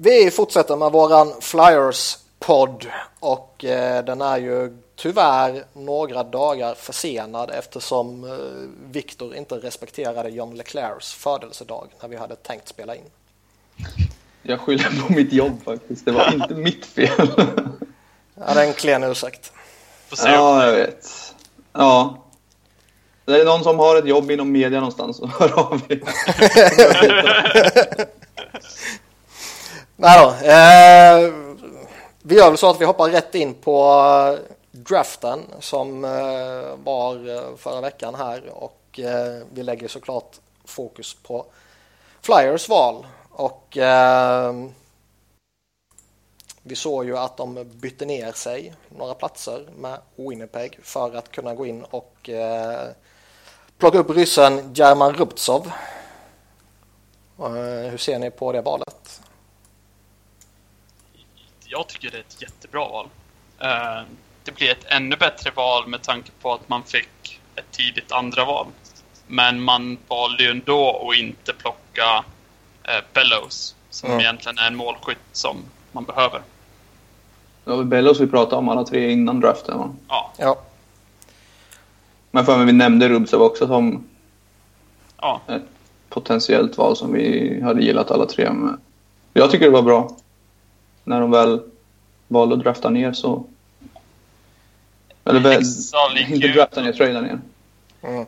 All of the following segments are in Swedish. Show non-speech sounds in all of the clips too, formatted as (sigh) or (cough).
Vi fortsätter med våran Flyers-podd och eh, den är ju tyvärr några dagar försenad eftersom eh, Victor inte respekterade John Leclercs födelsedag när vi hade tänkt spela in. Jag skyller på mitt jobb faktiskt. Det var (laughs) inte mitt fel. Ja, det är en klen ursäkt. Ja, jag vet. Ja. Det är någon som har ett jobb inom media någonstans så hör av er. (laughs) (laughs) Nej då. Eh, vi gör väl så att vi hoppar rätt in på eh, draften som eh, var eh, förra veckan här och eh, vi lägger såklart fokus på Flyers val och eh, vi såg ju att de bytte ner sig några platser med Winnipeg för att kunna gå in och eh, plocka upp ryssen German Rubtsov. Eh, hur ser ni på det valet? Jag tycker det är ett jättebra val. Eh, Det blir ett ännu bättre val med tanke på att man fick ett tidigt andra val. Men man valde ju ändå att inte plocka eh, Bellows, som Mm. egentligen är en målskytt som man behöver. Det var väl Bellos vi pratade om alla tre innan draften. Va? Ja, Ja, Men för mig vi nämnde Rubsov också som ja. ett potentiellt val som vi hade gillat alla tre. Men jag tycker det var bra. När de väl valde att drafta ner så... Eller väl, inte drafta ner, trada ner.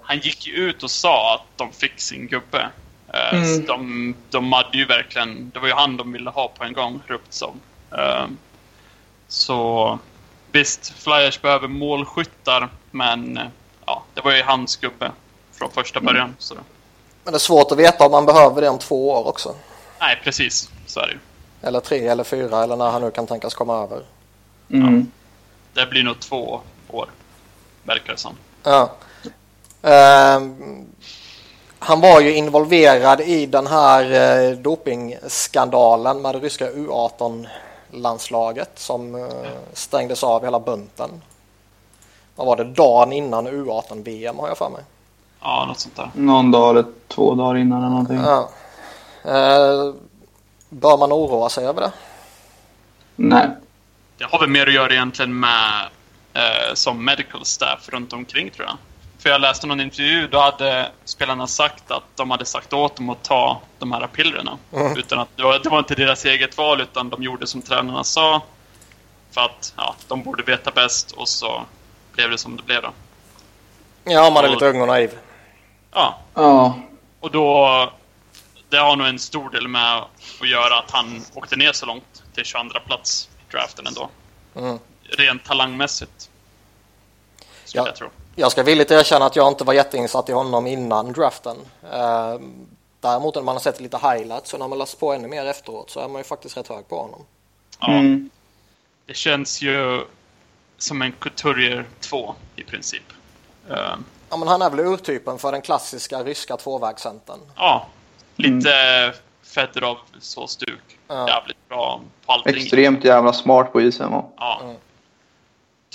Han gick ju ut och sa att de fick sin gubbe. Eh, Mm. De, de hade ju verkligen, det var ju han de ville ha på en gång, Ruptsov. Eh, Så visst, Flyers behöver målskyttar, men eh, ja, det var ju hans gubbe från första början. Så. men det är svårt att veta om man behöver det om två år också. Nej, precis. Så är det ju. Eller tre eller fyra eller när han nu kan tänkas komma över. Mm. Det blir nog två år, verkar det som. Ja. Ehm, han var ju involverad i den här eh, dopingskandalen med det ryska U18-landslaget som eh, stängdes av hela bunten. Vad var det? Dagen innan U18-VM har jag för mig. Ja, något sånt där. Någon dag eller två dagar innan eller någonting. Ja. Eh, bör man oroa sig över det? Nej. Det har väl mer att göra egentligen med eh, som medical staff runt omkring tror jag. För jag läste någon intervju, då hade spelarna sagt att de hade sagt åt dem att ta de här pillerna. Mm. Utan att, det, var, det var inte deras eget val, utan de gjorde som tränarna sa. För att ja, de borde veta bäst och så blev det som det blev då. Ja, man är lite ung och naiv. Ja, Ja. och då... Det har nog en stor del med att göra att han åkte ner så långt till 22 plats i draften ändå. Mm. Rent talangmässigt. Ja. jag tro. Jag ska villigt erkänna att jag inte var jätteinsatt i honom innan draften. Eh, däremot när man har sett lite highlights och när man läst på ännu mer efteråt så är man ju faktiskt rätt hög på honom. Ja. Mm. Det känns ju som en Couturier 2 i princip. Eh, Ja, men han är väl urtypen för den klassiska ryska tvåvägscentern. ja, lite Fedorov så stuk. Ja. Jävligt bra på allting. Extremt jävla smart på isen. Va? Ja. Mm.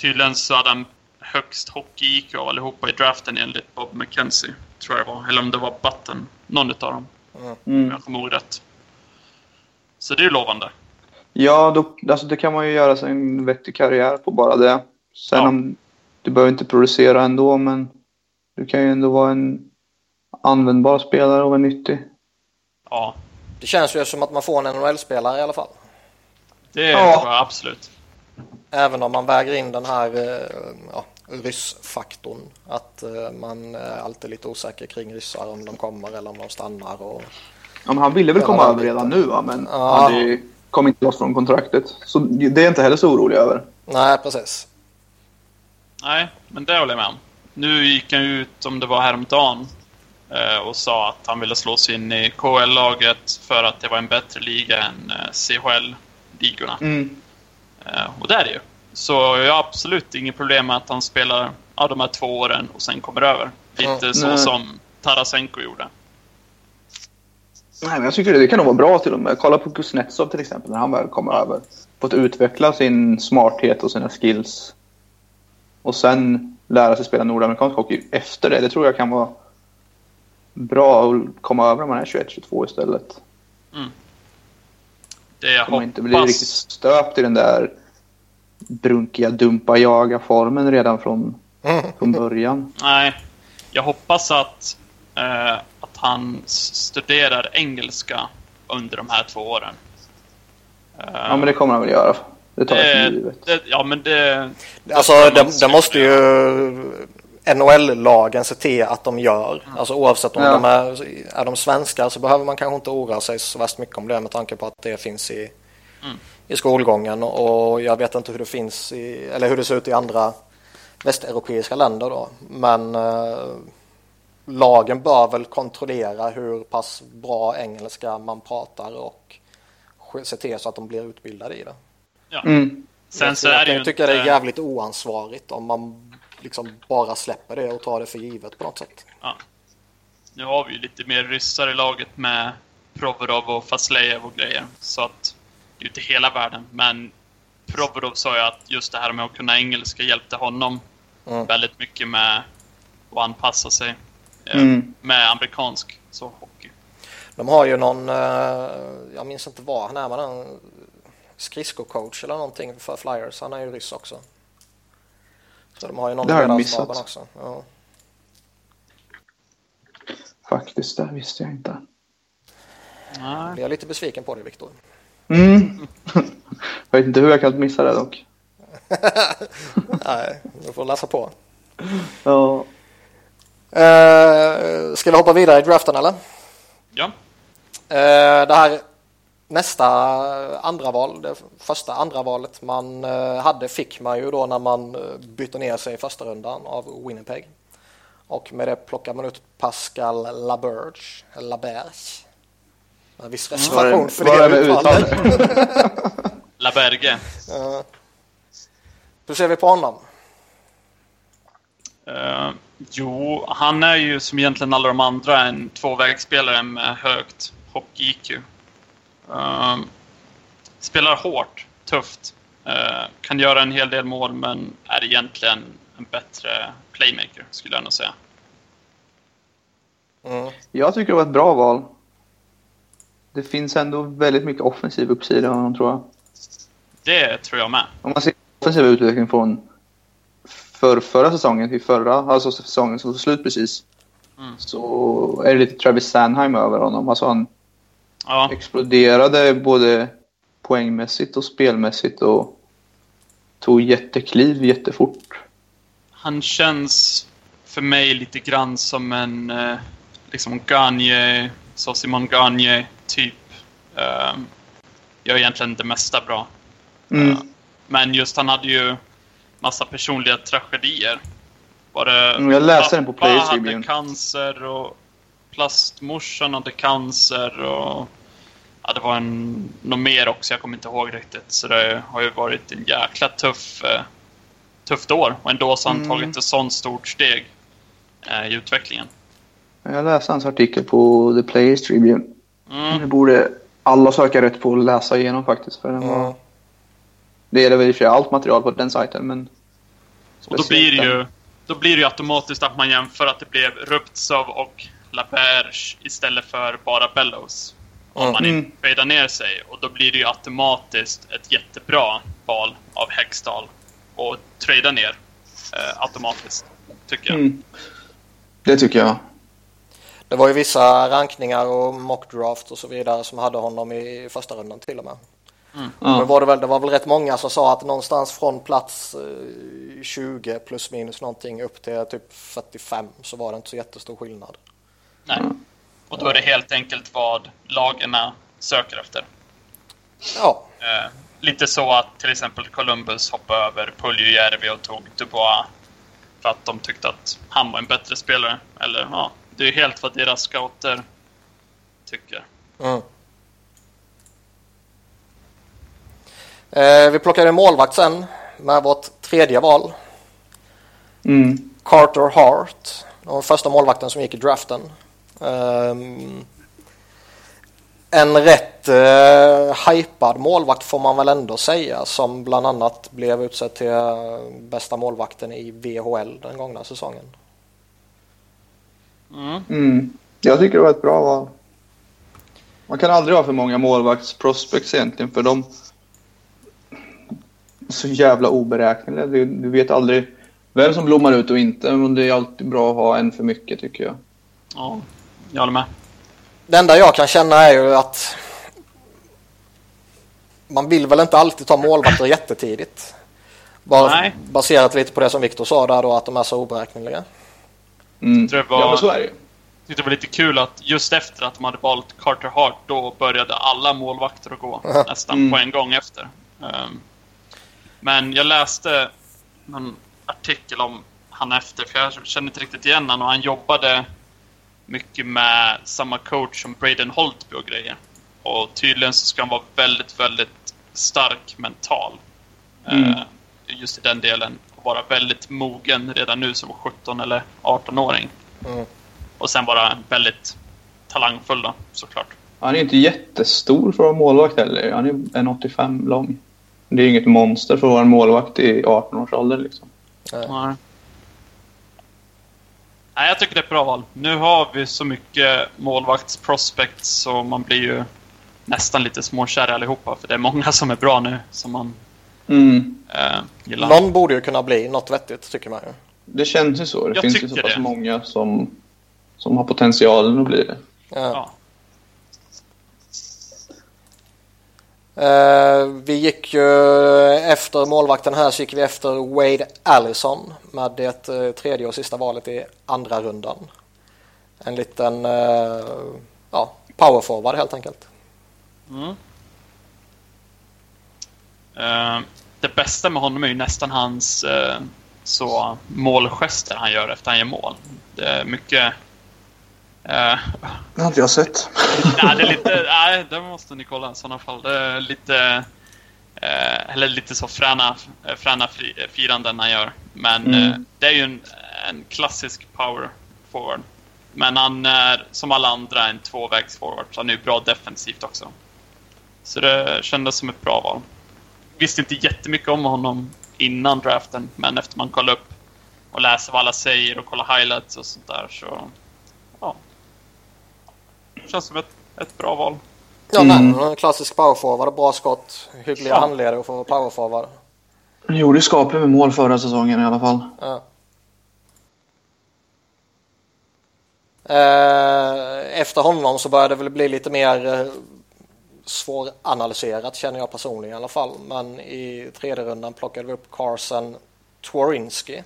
Tydligen så hade han högst hockey-IQ av allihopa i draften enligt Bob McKenzie. Tror jag det var. Eller om det var Button. Någon utav dem. Om Mm. jag kommer ihåg rätt. Så det är ju lovande. Ja, då, alltså det kan man ju göra sig en vettig karriär på bara det. Sen Ja. om du behöver inte producera ändå, men du kan ju ändå vara en användbar spelare och vara nyttig. Ja, Det känns ju som att man får en NHL-spelare i alla fall. det Ja. tror jag absolut. Även om man väger in den här eh, ja, ryssfaktorn. Att eh, man är alltid lite osäker kring ryssar om de kommer eller om de stannar. Och... Ja, men han ville väl komma över redan nu, va? men Ja. han det kom inte loss från kontraktet. Så det är inte heller så orolig över. Nej, precis. Nej, men det håller jag med om. Nu gick han ut, om det var häromdagen, och sa att han ville slå sig in i KL-laget för att det var en bättre liga än eh, CHL-ligorna. Mm. Eh, Och det är det ju. Så jag har absolut inget problem med att han spelar ja, de här två åren och sen kommer över. Lite Ja. så Nej. som Tarasenko gjorde. Nej, men jag tycker det, det kan nog vara bra till och med. Kolla på Kuznetsov till exempel, när han väl kommer över. Fått utveckla sin smarthet och sina skills. Och sen lära sig spela nordamerikansk hockey efter det. Det tror jag kan vara bra att komma över när man är 21-22 istället. Det Det jag Kommer inte bli hoppas... riktigt stöpt i den där brunkiga dumpa jaga formen redan från, från början. (laughs) Nej, jag hoppas att, eh, att han studerar engelska under de här två åren. Eh, Ja, men det kommer han väl göra. Det tar jag för det, givet. det, ja, men det... Alltså det det måste ju NHL-lagen se till att de gör. Alltså oavsett om Ja. de är, är de svenskar så behöver man kanske inte oroa sig så värst mycket om det med tanke på att det finns i, Mm. i skolgången och jag vet inte hur det finns i, eller hur det ser ut i andra västeuropeiska länder då. Men eh, lagen bör väl kontrollera hur pass bra engelska man pratar och se till så att de blir utbildade i det. Ja. Mm. Sen så jag är det kan ju tycka inte... det är jävligt oansvarigt om man liksom bara släpper det och tar det för givet på något sätt. Ja. Nu har vi ju lite mer ryssar i laget med Provorov och Faslejev och grejer. Så att det är ju inte hela världen. Men Provorov sa ju att just det här med att kunna engelska hjälpte honom Mm. väldigt mycket med att anpassa sig eh, Mm. med amerikansk så hockey. De har ju någon, eh, jag minns inte vad han är, men en skridskocoach eller någonting för Flyers. Han är ju ryss också. Så de har ju någon Det har jag missat. också. Ja. Faktiskt, det visste jag inte. Nej. Jag är lite besviken på dig Viktor. Mm. (laughs) jag vet inte hur jag kan missa det dock. (laughs) Nej, du får läsa på. Ja. Eh, ska vi hoppa vidare i draften eller? Ja. Eh, det här nästa andra val, det första andra valet man eh, hade fick man ju då när man eh, bytte ner sig i första rundan av Winnipeg. Och med det plockar man ut Pascal Laberge, Laberge. En viss reservation för det med uttalet. (laughs) Laberge. Hur ser vi på honom? Eh, jo, han är ju som egentligen alla de andra en tvåvägsspelare med högt hockey-IQ. Eh, spelar hårt, tufft. Eh, kan göra en hel del mål, men är egentligen en bättre playmaker, skulle jag nog säga. Mm. Jag tycker det var ett bra val. Det finns ändå väldigt mycket offensiv uppsida i honom tror jag. Det tror jag med. Om man ser offensiv utveckling från för, förra säsongen till förra, alltså säsongen som tog slut precis. Mm. Så är det lite Travis Sanheim över honom. Alltså han Ja, exploderade både poängmässigt och spelmässigt och tog jättekliv jättefort. han känns för mig lite grann som en eh, liksom Gagne, så Simon Gagne typ. Eh, gör egentligen det mesta bra. Mm. Eh, Men just han hade ju massa personliga tragedier. Var det, Mm, jag läste den på Players hade Tribune. cancer och plastmorsan hade cancer och ja, det var en, något mer också, jag kommer inte ihåg riktigt. Så det har ju varit en jäkla tuff, eh, tufft år och ändå så har han Mm. tagit ett sånt stort steg eh, i utvecklingen. Jag läste hans artikel på The Players Tribune. Mm. Det borde alla söka rätt på att läsa igenom faktiskt. För den var... Mm. Det gäller väl i och för sig allt material på den sajten men... Och då blir det ju då blir det ju automatiskt att man jämför att det blev Ruptsov och Laberge istället för bara Bellows. Om Mm. man Mm. inte fejdar ner sig. Och då blir det ju automatiskt ett jättebra val av Hextall. Och trada ner eh, automatiskt, tycker jag. Mm. Det tycker jag. Det var ju vissa rankningar och mockdraft och så vidare som hade honom i första rundan till och med. Men Ja. var det, väl, det var väl rätt många som sa att någonstans från plats eh, 20 plus minus någonting upp till typ 45 så var det inte så jättestor skillnad. Nej. Och då är det helt enkelt vad lagarna söker efter. Ja, Eh, lite så att till exempel Columbus hoppade över Puljujärvi och tog Dubois för att de tyckte att han var en bättre spelare. Eller ja, det är helt vad deras scouter tycker. Mm. Eh, vi plockade en målvakt sen med vårt tredje val. Mm. Carter Hart. Var första målvakten som gick i draften. Ehm, en rätt uh, hypad målvakt får man väl ändå säga som bland annat blev utsedd till eh, bästa målvakten i VHL den gångna säsongen. Mm. Mm. Jag tycker det var ett bra val. Man kan aldrig ha för många målvaktsprospects egentligen för de är så jävla oberäkneliga. Du, du vet aldrig vem som blommar ut och inte. Men det är alltid bra att ha en för mycket tycker jag. Ja, jag håller med. Det enda jag kan känna är ju att man vill väl inte alltid ta målvakter jättetidigt. Bara Nej. baserat lite på det som Viktor sa där då att de är så oberäkneliga. Mm. tror det var- Ja, men så är det det var lite kul att just efter att de hade valt Carter Hart, då började alla målvakter att gå (laughs) nästan Mm. på en gång efter. Ehm, men jag läste någon artikel om han efter, för jag kände inte riktigt igen honom och han jobbade mycket med samma coach som Braden Holtby och grejer. Och tydligen så ska han vara väldigt, väldigt stark mental. Mm. Eh, just i den delen. Och vara väldigt mogen redan nu som 17 eller 18-åring. Mm. Och sen vara väldigt talangfull då, såklart. Han är inte jättestor för att vara målvakt heller. Han är 1,85 lång. Det är inget monster för att vara en målvakt i 18 års ålder liksom. Nej. Nej, jag tycker det är ett bra val. Nu har vi så mycket målvaktsprospects så man blir ju nästan lite småkär allihopa. För det är många som är bra nu som man Mm. eh, gillar. Någon borde ju kunna bli något vettigt tycker man ju. Det känns ju så. Det Jag finns ju så pass det. många som, som har potentialen att bli det. Ja. Ja. Eh, vi gick ju eh, efter målvakten här så gick vi efter Wade Allison med det eh, tredje och sista valet i andra rundan. En liten eh, ja, powerforward helt enkelt. Mm. Uh, det bästa med honom är ju nästan hans uh, så målgester han gör efter han gör mål. Det är mycket... Det har inte jag sett. (laughs) nej, det är lite... Nej, det måste ni kolla i sådana fall. Det är lite... Eh, eller lite så fräna, eh, fräna fri, firanden han gör. Men Mm. eh, det är ju en, en klassisk power forward. Men han är som alla andra en tvåvägs forward. Så han är ju bra defensivt också. Så det kändes som ett bra val. Visste inte jättemycket om honom innan draften. Men efter man kollar upp och läser vad alla säger och kollar highlights och sånt där så... Känns som ett, ett bra val. Ja, Mm. nej, en klassisk powerforward, bra skott, hyggliga Ja. handleder för powerforward. Han gjorde skapligt med mål förra säsongen i alla fall. Ja. Eh, Efter honom så började det väl bli lite mer eh, svåranalyserat känner jag personligen i alla fall. Men i tredje rundan plockade vi upp Carson Tworinski.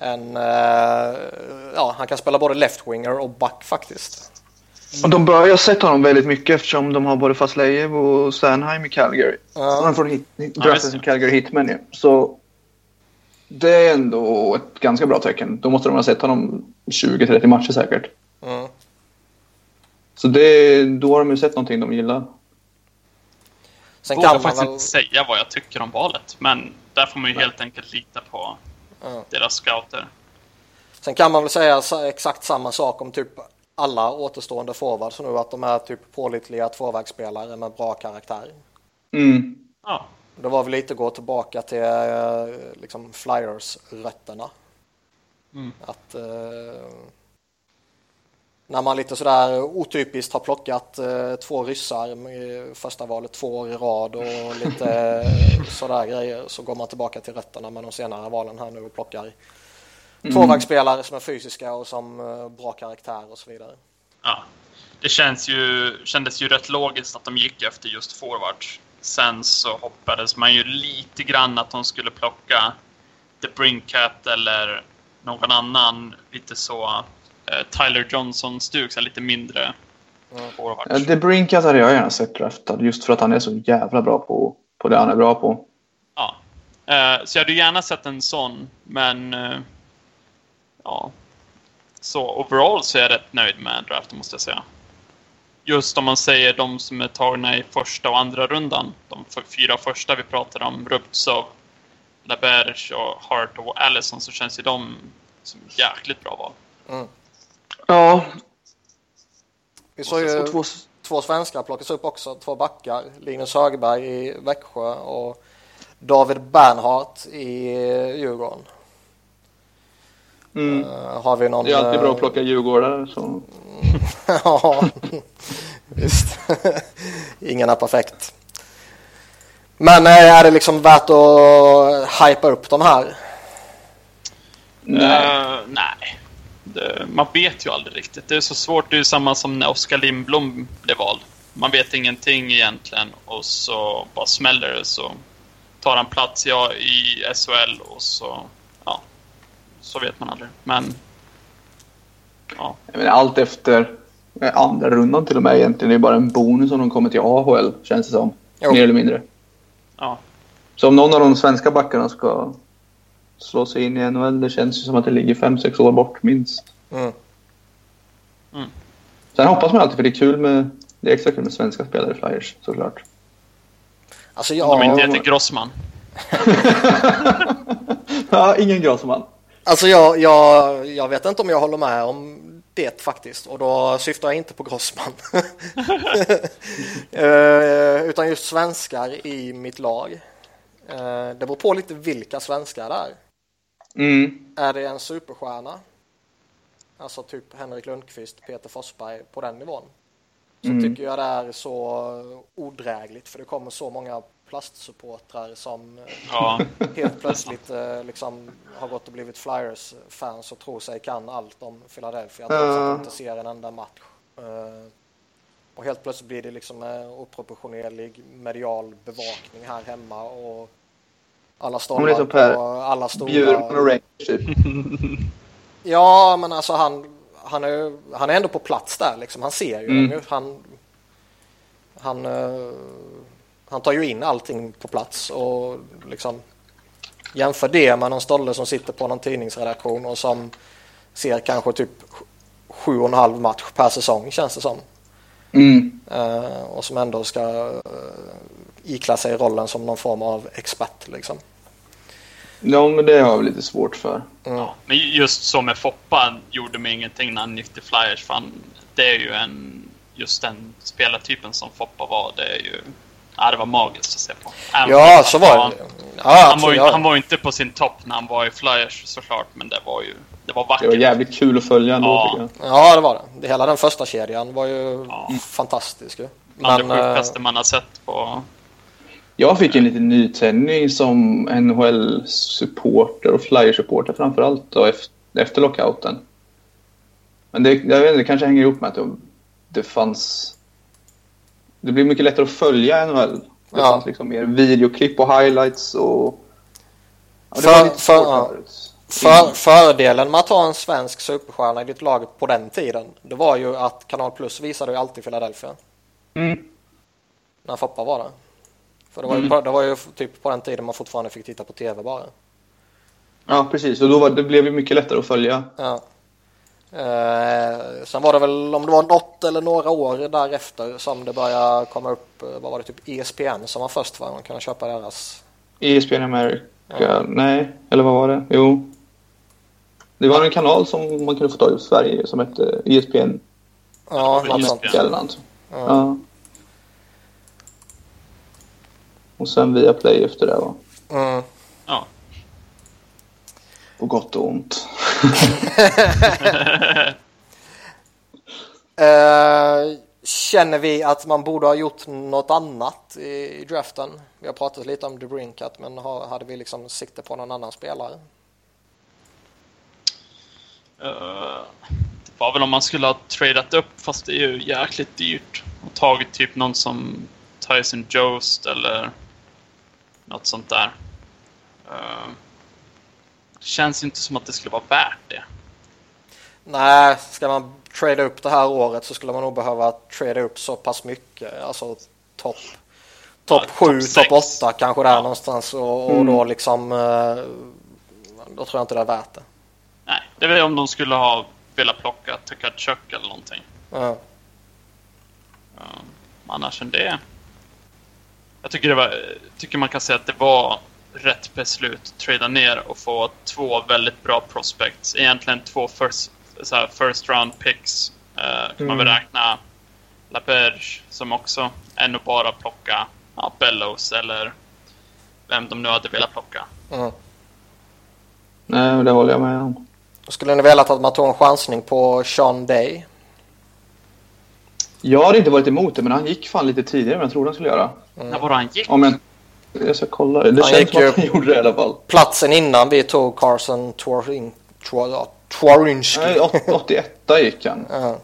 En, eh, ja, han kan spela både left-winger och back faktiskt. Och de bör, jag har sett honom väldigt mycket eftersom de har både Faslejev och Stanheim i Calgary. Ja. Han får hit, visst. draftas som Calgary Hitman ju. Så det är ändå ett ganska bra tecken. Då måste de ha sett honom 20-30 matcher säkert. Mm. Så det, då har de ju sett någonting de gillar. Sen Vågar kan man faktiskt väl... inte säga vad jag tycker om valet. Men där får man ju helt enkelt lita på Ja. deras scouter. Sen kan man väl säga exakt samma sak om typ alla återstående forwards nu att de är typ pålitliga tvåvägsspelare med bra karaktär. Mm. Ja, Det var väl lite gå tillbaka till eh, liksom Flyers-rötterna. Mm. Att eh, när man lite sådär otypiskt har plockat eh, två ryssar med första valet två år i rad och lite eh, sådär grejer så går man tillbaka till rötterna med de senare valen här nu och plockar tvåvägsspelare som är fysiska och som eh, bra karaktär och så vidare. ja. Det känns ju, kändes ju rätt logiskt att de gick efter just forwards. Sen så hoppades man ju lite grann att de skulle plocka The Brinkat eller någon annan lite så Tyler Johnson-stuk, lite mindre Mm. forwards. Ja, De Brinkat hade jag gärna sett draftad just för att han är så jävla bra på, på det han är bra på. Ja. Eh, så jag hade gärna sett en sån, men... eh, ja. Så overall så är jag rätt nöjd med draften, måste jag säga. Just om man säger de som är tagna i första och andra rundan. De fyra första vi pratade om, Rubtsov, Laberge och Hart och Allison, så känns ju de som jäkligt bra val. Ja, Vi såg ju två, två svenskar plockas upp också, två backar. Linus Högberg i Växjö och David Bernhardt i Djurgården. mm. Eh, har vi någon... Det är alltid bra att eh, plocka djurgårdare. Så. (laughs) ja, visst. (laughs) Ingen är perfekt. Men eh, är det liksom värt att hypa upp de här? Nej. Uh, nej. Det, man vet ju aldrig riktigt. Det är så svårt. Det är samma som när Oskar Lindblom blev vald. Man vet ingenting egentligen och så bara smäller det så tar han plats ja, i SHL och så, ja, så vet man aldrig. Men, ja. Jag menar, allt efter andra rundan till och med egentligen. Det är bara en bonus om de kommer till AHL, känns det som. Jo. Mer eller mindre. Ja. Så om någon av de svenska backarna ska slå sig in i NHL, det känns ju som att det ligger 5-6 år bort minst. Mm. Mm. Sen hoppas man alltid, för det är kul med, det är extra kul med svenska spelare i Flyers såklart. Alltså jag... Om de inte heter Grossman. (laughs) ja, ingen Grossman. Alltså jag, jag, jag vet inte om jag håller med om det faktiskt och då syftar jag inte på Grossman. uh, (laughs) utan just svenskar i mitt lag. Uh, det beror på lite vilka svenskar det är. Mm. Är det en superstjärna? Alltså typ Henrik Lundqvist, Peter Forsberg på den nivån. Så mm. tycker jag det är så odrägligt för det kommer så många plastsupportrar som eh, ja. helt plötsligt eh, liksom har gått och blivit Flyers-fans och tror sig kan allt om Philadelphia att de inte ser en enda match. Eh, och helt plötsligt blir det liksom oproportionerlig medial bevakning här hemma och alla stollar på alla stora... Bjurman typ. (laughs) Ja, men alltså han, han, är, han är ändå på plats där liksom. Han ser ju mm. Han, han, han tar ju in allting på plats och liksom jämför det med någon stolle som sitter på någon tidningsredaktion och som ser kanske typ sju och en halv match per säsong känns det som. Mm. Uh, och som ändå ska uh, sig rollen som någon form av expert liksom. Ja, men det har jag lite svårt för. Ja, men just så med Foppa gjorde mig ingenting när han gick Flyers. För han, det är ju en, just den spelartypen som Foppa var. Det är ju Ja, det var magiskt att se på. Även ja, så var det. Ja, han, var ju, han var ju inte på sin topp när han var i Flyers såklart, men det var ju det var vackert. Det var jävligt kul att följa ändå ja. jag. Ja, det var det. det hela den första kedjan var ju ja. fantastisk. Men, Bland det sjukaste äh... man har sett på... Jag fick en liten nytändning som NHL-supporter och Flyers-supporter framförallt då efter, efter lockouten. Men det, jag vet inte, det kanske hänger ihop med att det, det fanns det blir mycket lättare att följa NHL. Det ja. fanns liksom mer videoklipp och highlights och... Ja, för, för, för, fördelen med att ha en svensk superstjärna i ditt lag på den tiden, det var ju att Kanal Plus visade ju alltid Philadelphia. Mm. När Foppa var där. För det var, ju, mm. det var ju typ på den tiden man fortfarande fick titta på tv bara. Ja, precis. Och då var, det blev ju mycket lättare att följa. Ja. Eh, sen var det väl om det var något eller några år därefter som det började komma upp, eh, vad var det, typ ESPN som var först va? Man kunde köpa deras... ESPN America? Ja. Nej, eller vad var det? Jo. Det var en kanal som man kunde få tag i i Sverige som hette ESPN. Ja, något sånt. Eller något. Ja. ja. Och sen via Play efter det va? Mm. Ja. På gott och ont. uh, (laughs) känner vi att man borde ha gjort något annat i, i draften? Vi har pratat lite om DeBrinkat men har, hade vi liksom sikte på någon annan spelare? Uh, det var väl om man skulle ha tradat upp fast det är ju jäkligt dyrt. Och tagit typ någon som Tyson Jost eller något sånt där. Uh, känns inte som att det skulle vara värt det. Nej, ska man trada upp det här året så skulle man nog behöva trada upp så pass mycket. Alltså topp top ja, 7, topp 8 kanske där ja. någonstans och, och mm. då liksom eh, då tror jag inte det är värt det. Nej, det är väl om de skulle ha velat plocka Tkachuk eller någonting. Ja. Um, annars än det. Jag tycker, det var, tycker man kan säga att det var rätt beslut. Trada ner och få två väldigt bra prospects. Egentligen två first, så här, first round picks. Uh, kan mm. man väl mm. räkna LaBerge som också ännu bara plocka ja, Bellows eller vem de nu hade velat plocka. Mm. Nej, det håller jag med om. Skulle ni velat att man tog en chansning på Sean Day? Jag hade inte varit emot det, men han gick fan lite tidigare än jag trodde han skulle göra. När var han gick? Om jag, jag ska kolla. Det Han känns gick som att han (laughs) gjorde det i alla fall. Platsen innan vi tog Carson Twarin, Twarinski. Nej, åt- 81 gick han. Ja.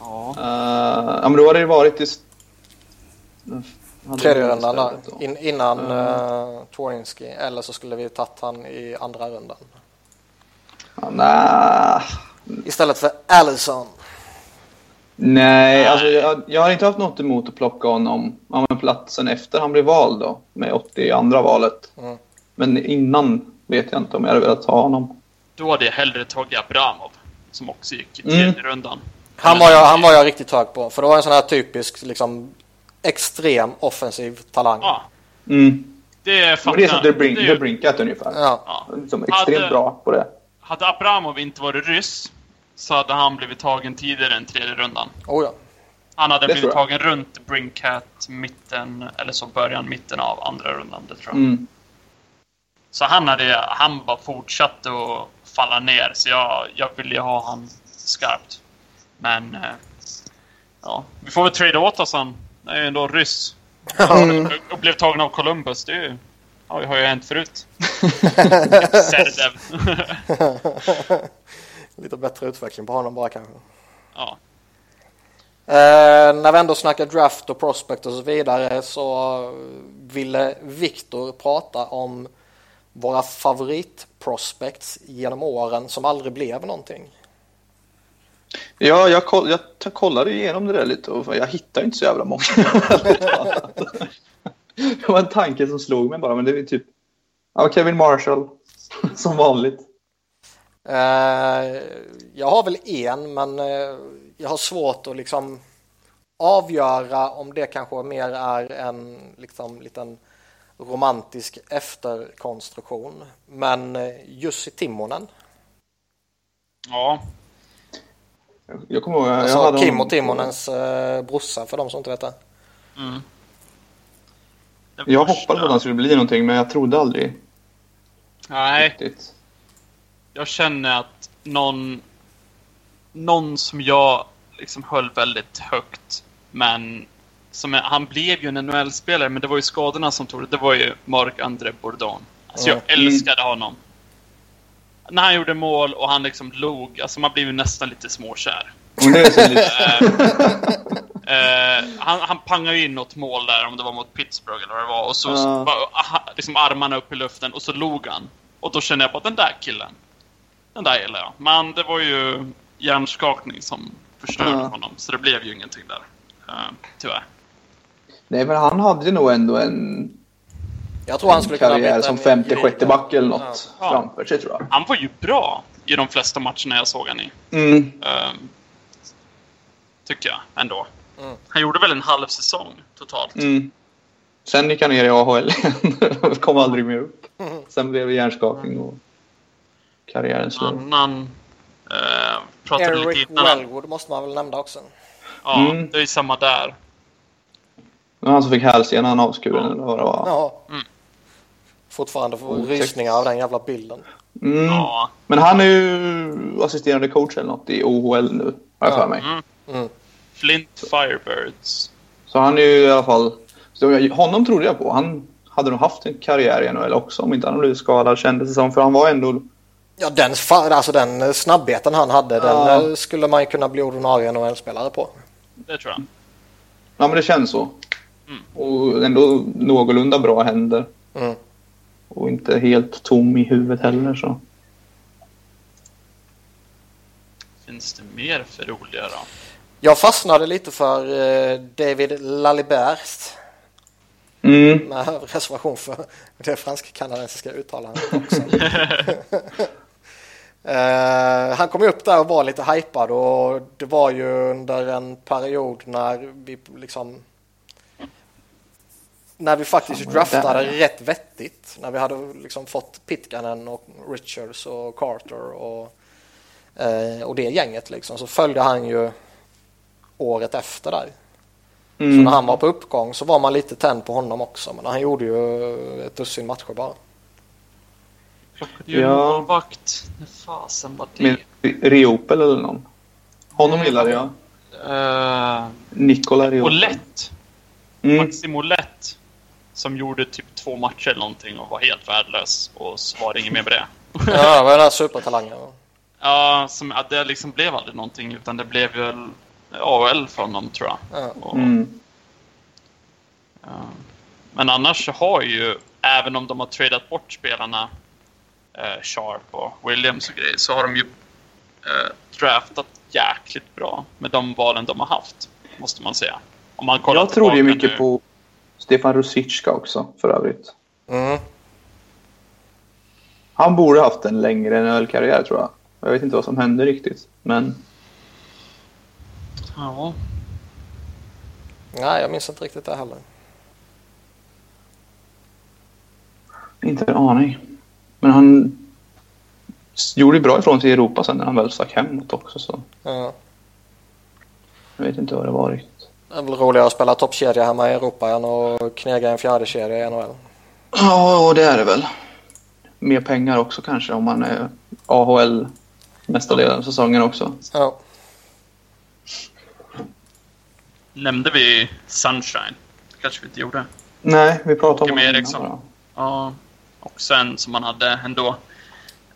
Ja. Uh, ja, men då hade det varit i... Tredje rundan. In, innan uh, Twarinski. Eller så skulle vi tagit han i andra rundan. Ja, nej. Istället för Allison. Nej, alltså jag, jag har inte haft något emot att plocka honom ja, men platsen efter han blev vald då. Med 82 valet. Mm. Men innan vet jag inte om jag hade velat ta honom. Då hade jag hellre tagit Abramov. Som också gick i tredje Mm. rundan. Han var, jag, han var jag riktigt hög på. För det var en sån här typisk liksom extrem offensiv talang. Ja, Mm. det fattar det är som det, brink, det är det ju- brinkat ungefär. Ja. Ja. Som extremt Hade- bra på det. Hade Abramov inte varit ryss så hade han blivit tagen tidigare än tredje rundan. Oh, ja. Han hade Det blivit tagen runt Brinkat mitten, eller så början, mitten av andra rundan. Det tror jag. Mm. Så han hade, han bara fortsatt att falla ner. Så jag, jag ville ju ha han skarpt. Men, eh, ja. Vi får väl trada åt oss han. Det är ju ändå ryss. Och blev tagen av Columbus. Det är ju, ja, det har ju hänt förut. (laughs) Serdev. (laughs) Lite bättre utveckling på honom bara kanske. ja. Eh, när vi ändå snackar draft och prospect och så vidare så ville Viktor prata om våra favoritprospects genom åren som aldrig blev någonting. Ja, jag, koll, jag kollade igenom det där lite och jag hittade inte så jävla många. (laughs) det var en tanke som slog mig bara, men det är typ... Ja, Kevin Marshall, (laughs) som vanligt. Eh, jag har väl en men eh, jag har svårt att liksom avgöra om det kanske mer är en liksom liten romantisk efterkonstruktion. Men eh, Jussi Timonen, ja. Jag kommer ihåg... Jag alltså hade Kimmo honom- Timonens eh, brorsa för de som inte vet det. Mm. Det Jag hoppades att han skulle bli någonting, men jag trodde aldrig Nej, riktigt. Jag känner att någon, någon som jag liksom höll väldigt högt, men som han blev ju en NHL-spelare, men det var ju skadorna som tog det. Det var ju Marc-André Bourdon. Alltså jag älskade honom. När han gjorde mål och han liksom log, alltså man blev ju nästan lite småkär. Så. Eh, han, han pangade ju in något mål där, om det var mot Pittsburgh eller vad det var. Och så Ja. bara, aha, liksom armarna upp i luften och så log han. Och då kände jag bara, den där killen. Den där gillar jag. Men det var ju hjärnskakning som förstörde Ja. honom. Så det blev ju ingenting där. Uh, tyvärr. Nej, men han hade nog ändå en Jag tror han skulle kunna karriär bli som femte, sjätte back eller något Ja. framför sig tror jag. Han var ju bra i de flesta matcherna jag såg han i. Mm. Ehm, tycker jag ändå. Mm. Han gjorde väl en halv säsong totalt. Mm. Sen gick han ner i AHL igen. (laughs) Kom aldrig mer upp. (laughs) Sen blev det hjärnskakning och karriären slut. Annan... Uh, pratade Eric lite innan. Wellwood måste man väl nämna också. Ja, Mm. det är ju samma där. Det var han som fick hälsenan avskuren eller vad det var. Ja. Mm. Fortfarande får Otäckt. rysningar av den jävla bilden. Mm. Ja. Men han är ju assisterande coach eller något i OHL nu, har jag Ja. för mig. Mm. Mm. Flint Firebirds. Så han är ju i alla fall... Så honom trodde jag på. Han hade nog haft en karriär i NHL också om inte han blivit skadad kändes det som. För han var ändå... Ja, den, alltså den eh, snabbheten han hade, Ja. den eh, skulle man ju kunna bli ordinarie NHL-spelare på. Det tror jag. Ja men det känns så. Mm. Och ändå någorlunda bra händer. Mm. Och inte helt tom i huvudet heller så. Finns det mer för roliga då? Jag fastnade lite för eh, David Lalibert Mm. med reservation för det fransk-kanadensiska uttalandet (laughs) också. (laughs) Eh, han kom upp där och var lite hypad och det var ju under en period när vi liksom när vi faktiskt draftade där? rätt vettigt. När vi hade liksom fått Pitkanen och Richards och Carter och, eh, och det gänget liksom så följde han ju året efter där. Så Mm. när han var på uppgång så var man lite tänd på honom också men han gjorde ju ett dussin matcher bara. Plockade ju Ja. en målvakt. När fasen var det? Med Riopel eller någon. Honom gillade jag. Uh, Nikola Riotta. och lätt. Mm. Maximo Lätt. Som gjorde typ två matcher eller någonting och var helt värdelös. Och så var det inget mer med det. (laughs) Ja, var den här supertalangen. Ja, som, att det liksom blev aldrig någonting utan det blev väl AHL för honom tror jag. Ja. Och, Mm. ja. Men annars så har ju, även om de har tradat bort spelarna eh, Sharp och Williams och grejer, så har de ju eh, draftat jäkligt bra med de valen de har haft. Måste man säga. Om man kollar Jag tror det är tillbaka mycket nu- på Stefan Rosicka också, för övrigt. Mm. Han borde haft en längre NHL-karriär, tror jag. Jag vet inte vad som hände riktigt, men... Ja. Nej, jag minns inte riktigt det heller. Inte en aning. Men han gjorde bra ifrån sig i Europa sen när han väl stack hemåt också, så Ja. jag vet inte vad det var riktigt. Det är väl roligare att spela toppkedja hemma i Europa än att knega en fjärde kedja i NHL. Ja, och det är det väl. Mer pengar också kanske om man är AHL mesta delen av säsongen också. Ja. Nämnde vi Sunshine? kanske vi inte gjorde. Nej, vi pratade om honom innan Eriksson. bara. Ja, och sen som man hade ändå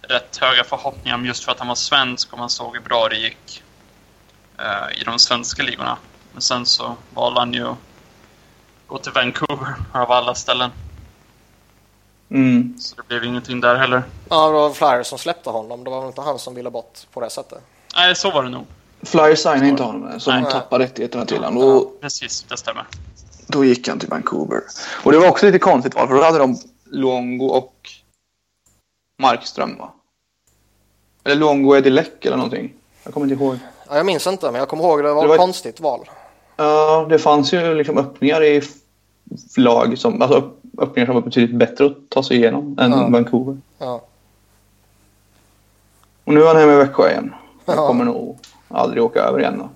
rätt höga förhoppningar om just för att han var svensk och man såg hur bra det gick eh, i de svenska ligorna. Men sen så valde han ju att gå till Vancouver (laughs) av alla ställen. Mm. Så det blev ingenting där heller. ja, det var Flyers som släppte honom. Det var väl inte han som ville bort på det sättet. Nej, så var det nog. Flyers signade inte honom, så de tappade rättigheterna till honom. Och Precis, det stämmer. då gick han till Vancouver. Och det var också lite konstigt val, för då hade de Luongo och Markström, va? Eller Luongo och Eddie Leck eller någonting. Jag kommer inte ihåg. Ja, jag minns inte, men jag kommer ihåg det var, Det var- ett konstigt val. Ja, det fanns ju liksom öppningar i lag som, alltså öppningar som var betydligt bättre att ta sig igenom än Ja. Vancouver. Ja. Och nu är han hemma i Växjö igen. Jag Ja. kommer nog aldrig åka över igen då.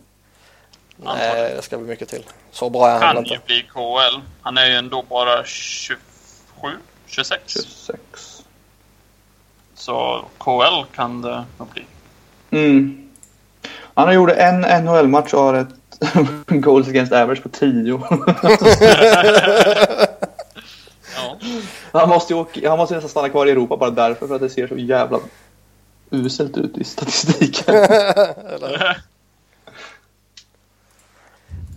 Nej, det ska bli mycket till. Så bra är han väl Kan ju inte. bli KHL. Han är ju ändå bara 27, 26. 26. Så KHL kan det nog bli. Mm. Han har gjort en NHL-match och har ett (laughs) goals against average på 10. (laughs) Ja. han, måste ju åka, han måste nästan stanna kvar i Europa bara därför för att det ser så jävla uselt ut i statistiken. (laughs)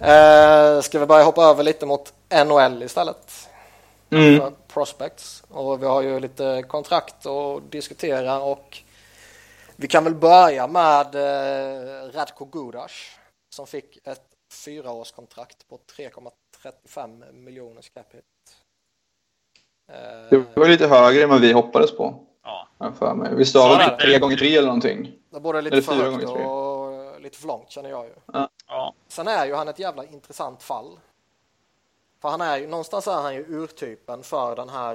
Eh, ska vi börja hoppa över lite mot NHL istället? Mm. För prospects. Och vi har ju lite kontrakt att diskutera och vi kan väl börja med eh, Radko Gudas som fick ett fyraårskontrakt på 3,35 miljoner cap Det var ju lite högre än vad vi hoppades på. Ja. För mig. Visst var det typ det. tre gånger tre eller någonting? det både lite eller för högt gånger tre. och lite för långt känner jag ju. ja. Sen är ju han ett jävla intressant fall. För han är någonstans är han ju urtypen för den här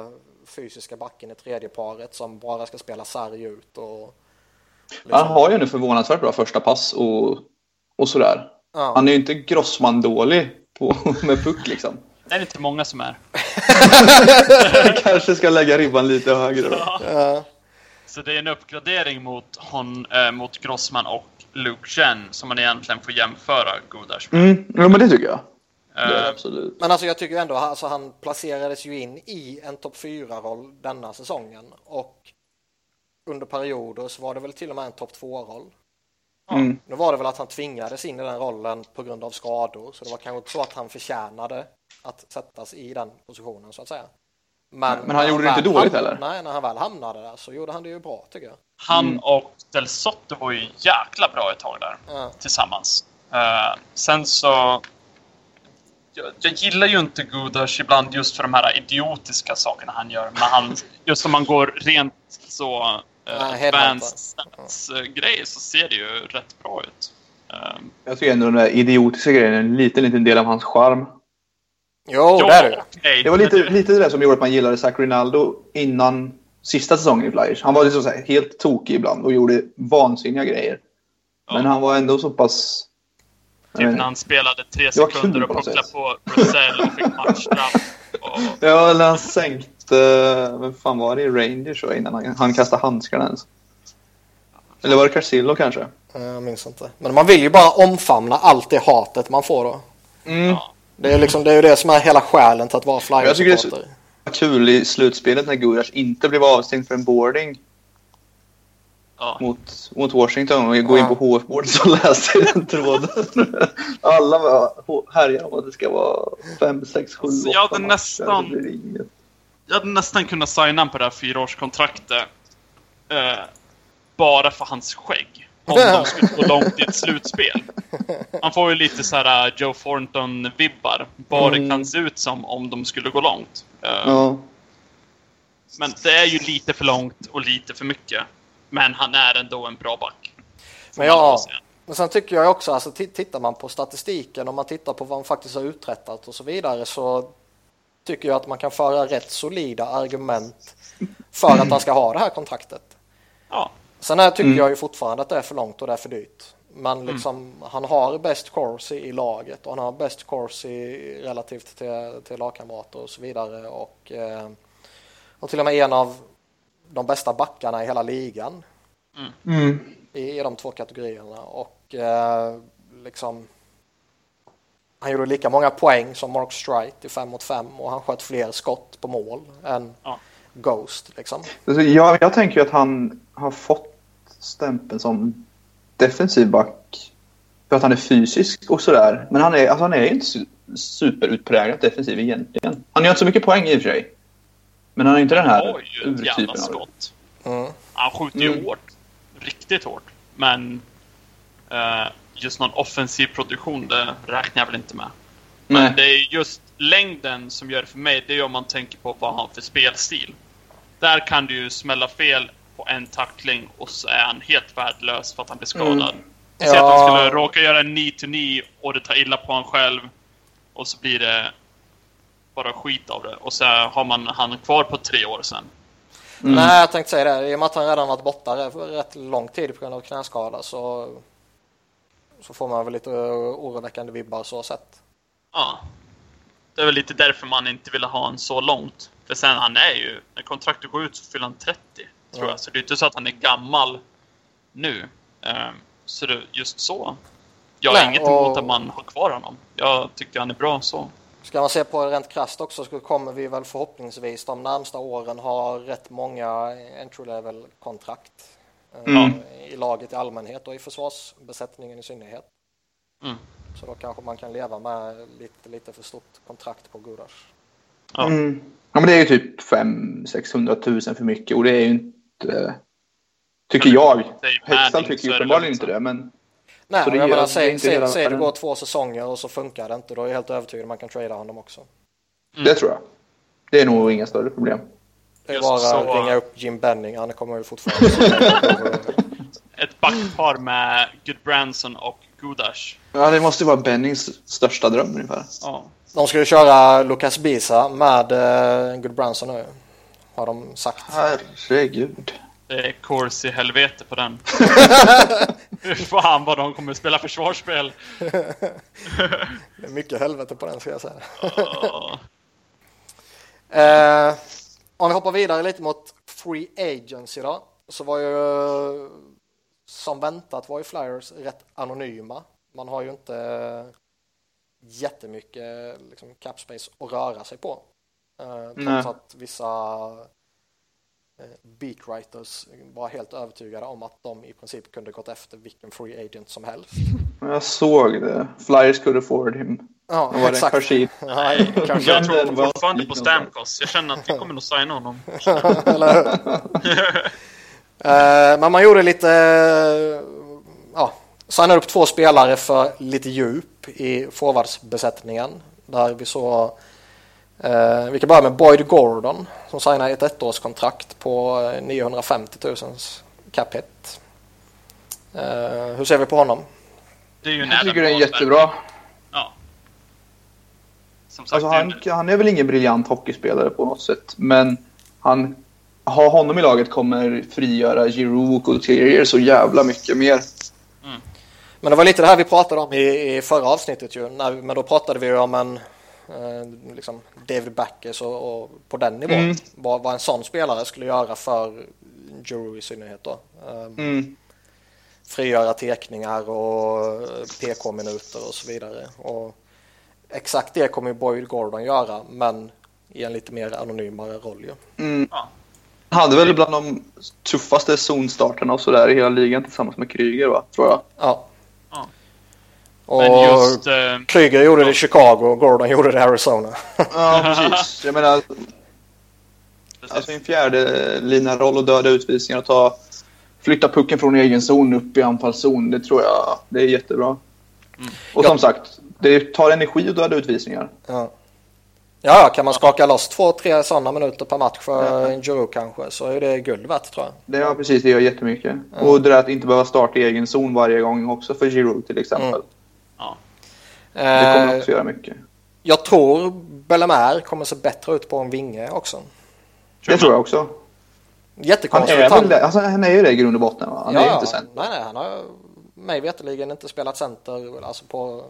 eh, fysiska backen i tredje paret som bara ska spela sarg ut och... liksom- Han har ju nu förvånansvärt bra första pass och, och sådär. ja. Han är ju inte Grossman-dålig på, (laughs) med puck liksom. Det är inte många som är. (laughs) Kanske ska lägga ribban lite högre då. Ja. Så det är en uppgradering mot, hon, eh, mot Grossman och Luke Chen som man egentligen får jämföra Gudas med. Mm, ja, men det tycker jag. Eh, absolut. Men alltså jag tycker ändå alltså han placerades ju in i en topp 4-roll denna säsongen och under perioder så var det väl till och med en topp 2-roll. Mm. Nu var det väl att han tvingades in i den rollen på grund av skador så det var kanske inte så att han förtjänade att sättas i den positionen så att säga. Men, Men han gjorde det inte dåligt hamnade- heller. Nej, när han väl hamnade där så gjorde han det ju bra tycker jag. han Mm. och Del Sotto var ju jäkla bra ett tag där Ja. tillsammans. Eh, sen så... Jag, jag gillar ju inte Gudas ibland just för de här idiotiska sakerna han gör. Men han, (laughs) just om man går rent så uh, Ja, headhunter. advanced stats-grejer så ser det ju rätt bra ut. Eh, Jag tycker ändå den där idiotiska grejen är en liten, liten del av hans charm. Jo, ja, det är det okej, Det var lite, du- lite det där som gjorde att man gillade Zach Rinaldo innan sista säsongen i Flyers. Han var liksom så här helt tokig ibland och gjorde vansinniga grejer. Ja. Men han var ändå så pass... Typ när han spelade tre sekunder och pucklade på Rosell och fick matchstraff. Och, (laughs) Ja, eller han sänkte... Vem fan var det i Rangers så innan han, han kastade handskarna ens? Eller var det Carcillo kanske? Jag minns inte. Men man vill ju bara omfamna allt det hatet man får då. Mm. Ja. Det är, liksom, det är ju det som är hela skälen till att vara Jag tycker det är så-. Kul i slutspelet när Gulasch inte blev avstängd för en boarding Ja. mot, mot Washington och jag går in på HF-board så läste jag den tråden. (laughs) Alla härjar om att det ska vara 5, 6, 7, 8 Alltså, jag hade nästan- Det blir inget. Jag hade nästan kunnat signa på det här fyraårskontraktet. Eh, bara för hans skägg. Om de skulle gå långt i ett slutspel. Han får ju lite så här eh, Joe Thornton-vibbar. Vad det Mm. kan se ut som om de skulle gå långt. Eh, Ja. Men det är ju lite för långt och lite för mycket. Men han är ändå en bra back. Men ja, men sen tycker jag också, alltså ti- tittar man på statistiken och man tittar på vad han faktiskt har uträttat och så vidare så tycker jag att man kan föra rätt solida argument för att han ska ha det här kontraktet. Ja, Sen här tycker Mm. jag ju fortfarande att det är för långt och det är för dyrt. Men liksom, han har bäst course i, i laget och han har bäst course i, relativt till, till lagkamrater och så vidare. Och, eh, och till och med en av de bästa backarna i hela ligan Mm. i, i de två kategorierna. Och eh, liksom, han gjorde lika många poäng som Mark Strite i 5 mot 5 och han sköt fler skott på mål än Ja. Ghost. Liksom. Alltså, jag, jag tänker ju att han har fått stämpeln som defensiv back för att han är fysisk och sådär. Men han är, alltså, han är inte su- superutpräglat defensiv egentligen. Han gör inte så mycket poäng i och för sig. Men han är inte den han här har ju ett jävla urtypen av det. skott. Mm. Han skjuter ju Mm. hårt. Riktigt hårt. Men eh, just någon offensiv produktion, det räknar jag väl inte med. Men Nej. det är just längden som gör det för mig, det är om man tänker på vad han har för spelstil. Där kan du ju smälla fel på en tackling och så är han helt värdelös för att han blir skadad. Mm. Säg att Ja. han skulle råka göra en knee to knee och det tar illa på honom själv. Och så blir det bara skit av det. Och så har man han kvar på tre år sen. Mm. Nej, jag tänkte säga det. I och med att han redan varit borta rätt- rätt lång tid på grund av knäskada så, så får man väl lite oroväckande vibbar så sett. Ja. Det är väl lite därför man inte ville ha en så långt. För sen han är ju, när kontraktet går ut så fyller han 30. Tror Ja. jag. Så det är inte så att han är gammal nu. Ehm, så det, just så. Jag har Nej, inget och- emot att man har kvar honom. Jag tycker han är bra så. Ska man se på det rent krasst också så kommer vi väl förhoppningsvis de närmsta åren ha rätt många entry level kontrakt eh, Mm. i laget i allmänhet och i försvarsbesättningen i synnerhet. Mm. Så då kanske man kan leva med lite, lite för stort kontrakt på Gudas. Ja. Mm. Ja, men det är ju typ 500-600 000 för mycket och det är ju inte... Tycker jag. Manning, tycker ju uppenbarligen inte det, men... Nej, Så det jag gör- är säg, säg, säg det går två säsonger och så funkar det inte. Då är jag helt övertygad att man kan trada honom också. Mm. Det tror jag. Det är nog inga större problem. Det är Just bara så. att ringa upp Jim Benning. Han kommer ju fortfarande... (laughs) Ett backpar med Goodbranson och Gudash. Ja, det måste ju vara Bennings största dröm ungefär. Ja. De skulle köra Lucas Bisa med uh, Good Branson nu. Har de sagt. Herregud. Det är course i helvete på den. (laughs) Fan vad de kommer spela försvarsspel. Det är mycket helvete på den ska jag säga. Eh, om vi hoppar vidare lite mot Free Agency då. Så var ju som väntat var ju Flyers rätt anonyma. Man har ju inte jättemycket liksom, cap space att röra sig på. Eh, Nej. trots att vissa beatwriters var helt övertygade om att de i princip kunde gått efter vilken free agent som helst. (laughs) Jag såg det. Flyers could afford him. Ja, Vad var det? exakt. Kashid. (laughs) Nej, kanske Jag tror fortfarande på. Stamkos. Jag känner att vi kommer nog signa honom. (laughs) Eller hur? Eh, Men man gjorde lite, eh, ja, signade upp två spelare för lite djup i forwardsbesättningen. Där vi såg, eh, vi kan börja med Boyd Gordon som signade ett ettårskontrakt på eh, 950 000 cap hit. Eh, hur ser vi på honom? Det är ju Jag tycker det är jättebra. Ja. Som sagt, Alltså, han, han är väl ingen briljant hockeyspelare på något sätt. Men han, ha honom i laget kommer frigöra Giroud och Ulterior så jävla mycket mer. Men det var lite det här vi pratade om i, i förra avsnittet ju. När, men då pratade vi ju om en eh, liksom David Backes och, och på den nivån. Mm. Vad, vad en sån spelare skulle göra för Giroud i synnerhet då. Eh, Mm. frigöra tekningar och PK-minuter och så vidare. Och exakt det kommer ju Boyd Gordon göra, men i en lite mer anonymare roll ju. Mm. Ja. Han hade väl bland de tuffaste zonstarterna och sådär i hela ligan tillsammans med Kryger va, tror jag. Ja. Ja. Och Men just... Eh, Kryger gjorde det i Chicago och Gordon gjorde det i Arizona. (laughs) Ja, precis. Jag menar, precis. alltså en fjärde lina roll och döda utvisningar och ta, flytta pucken från egen zon upp i anfallszon, det tror jag det är jättebra. Mm. Och Ja. som sagt, det tar energi att döda utvisningar. Ja. Ja, kan man skaka loss två, tre sådana minuter per match för en Giroud kanske så är det guld värt tror jag. Det är precis, det gör jättemycket. Och det där att inte behöva starta i egen zon varje gång också för Giroud till exempel. Mm. Ja. Det kommer Eh, också göra mycket. jag tror Bellemare kommer se bättre ut på en vinge också. Det tror jag också. Han Jättekonstigt. är, väl det, alltså, han är ju det i grund och botten va? Han är ju inte sen. Nej, nej, han har mig veterligen inte spelat center alltså på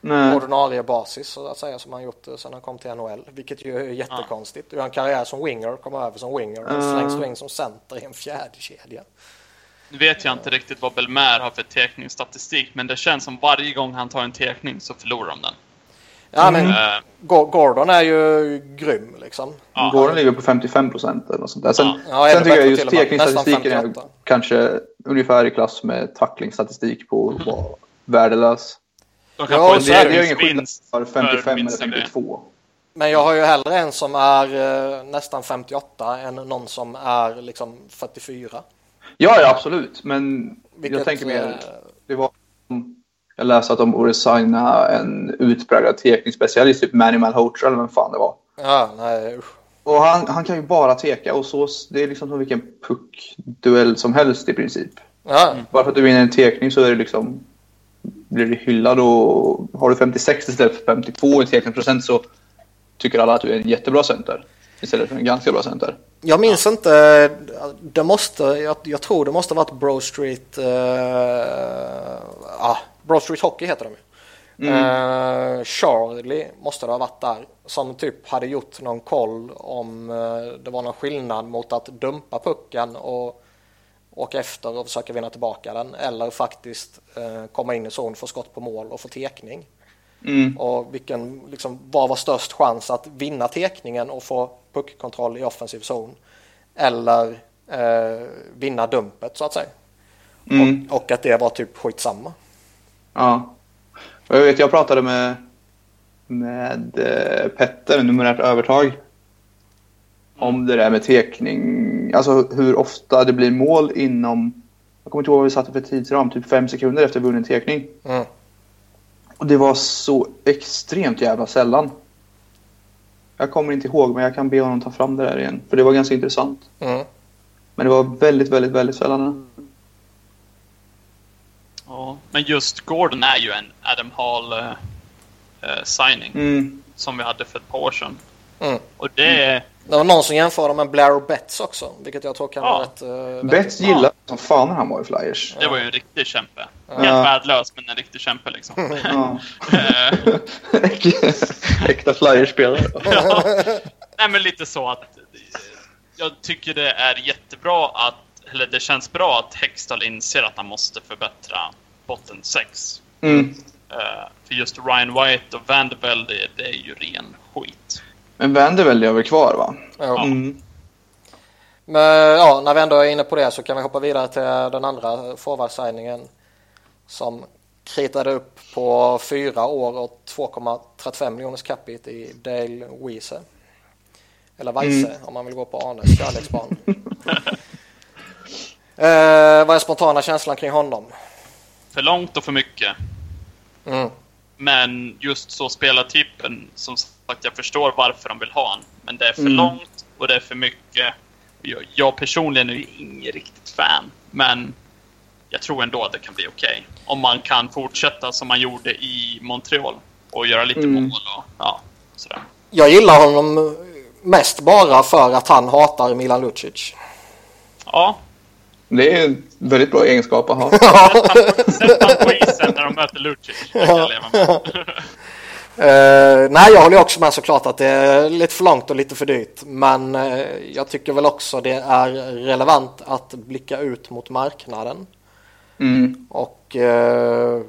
Nej. ordinarie basis så att säga som han gjort sedan han kom till NHL. Vilket ju är jättekonstigt. Du har en karriär som winger, kommer över som winger och Mm. slängs du in som center i en fjärde kedja. Nu vet jag inte riktigt vad Belmer har för tekningsstatistik, men det känns som varje gång han tar en tekning så förlorar de den. Ja, men Go- Gordon är ju grym liksom. ja. Gordon ligger på 55 procent eller något sånt där. Sen, Ja. Ja, sen tycker jag just tekningsstatistiken är Nästan 58. kanske ungefär i klass med tacklingsstatistik på att vara värdelös. De kan Ja, är det. Är ingen skillnad för 55 eller minsta grejen. 52. Men jag har ju hellre en som är eh, nästan 58 än någon som är liksom 44. Ja, ja absolut. Men Vilket, jag tänker mer, eh, det var jag läste att de borde signa en utpräglad tekningsspecialist, typ Manny Malhotra eller vem fan det var. Ja, nej usch. Och han, han kan ju bara teka och så, det är liksom som vilken puckduell som helst i princip. Ja, Bara för att du vinner en tekning så är det liksom blir du hyllad och har du 56 istället för 52 i tekningsprocent så tycker alla att du är en jättebra center istället för en ganska bra center. Jag minns inte, det måste, jag, jag tror det måste ha varit Bro Street, eh, ah, Bro Street Hockey heter de ju. Eh, Charlie måste det ha varit där som typ hade gjort någon koll om eh, det var någon skillnad mot att dumpa pucken och åka efter och försöka vinna tillbaka den eller faktiskt eh, komma in i zon, få skott på mål och få tekning. Mm. Och vilken, liksom, vad var störst chans att vinna tekningen och få puckkontroll i offensiv zon? Eller eh, vinna dumpet så att säga. Mm. Och, och att det var typ skitsamma. Ja. Och jag vet, jag pratade med, med eh, Petter, numerärt övertag. Om det där med tekning, alltså hur ofta det blir mål inom, jag kommer inte ihåg vad vi satte för tidsram, typ fem sekunder efter vunnen tekning. Mm. Och det var så extremt jävla sällan. Jag kommer inte ihåg, men jag kan be honom ta fram det där igen. För det var ganska intressant. Mm. Men det var väldigt, väldigt, väldigt sällan. Ja, men just Gordon är ju en Adam Hall eh, signing Mm. som vi hade för ett par år sedan. Mm. Och det är... Det var någon som jämförde med Blair och Betts också, vilket jag tror kan Ja. vara rätt... Uh, Betts gillade som fan när han var i Flyers. Det var ju en riktig kämpe. Helt Ja. värdelös, men en riktig kämpe liksom. (laughs) Ja. Eh, (laughs) Äkta Flyers-spelare. (laughs) ja. Nej, men lite så att... eh, Jag tycker det är jättebra att... Eller det känns bra att Hextall inser att han måste förbättra botten 6. Mm. Eh, för just Ryan White och Vanderbilt, det, det är ju ren skit. Men Vanderbilt är väl kvar va? ja. Mm. Men ja, när vi ändå är inne på det så kan vi hoppa vidare till den andra forwardsigningen som kritade upp på fyra år och 2,35 miljoners capita i Dale Wiese. Eller Weise om man vill gå på Arnes kärleksbarn. (laughs) eh, vad är spontana känslan kring honom? För långt och för mycket. Mm. Men just så spelartypen, som sagt, jag förstår varför de vill ha han. Men det är för Mm. långt och det är för mycket. Jag, jag personligen är ju ingen riktigt fan, men jag tror ändå att det kan bli okej. Om man kan fortsätta som man gjorde i Montreal och göra lite Mm. mål och ja, sådär. Jag gillar honom mest bara för att han hatar Milan Lucic. Ja, Det är en väldigt bra egenskap att ha. (laughs) sätt han på isen när de möter Lucic. Det (laughs) (laughs) Eh, nej, jag håller ju också med såklart att det är lite för långt och lite för dyrt. Men eh, jag tycker väl också det är relevant att blicka ut mot marknaden. Mm. Och eh,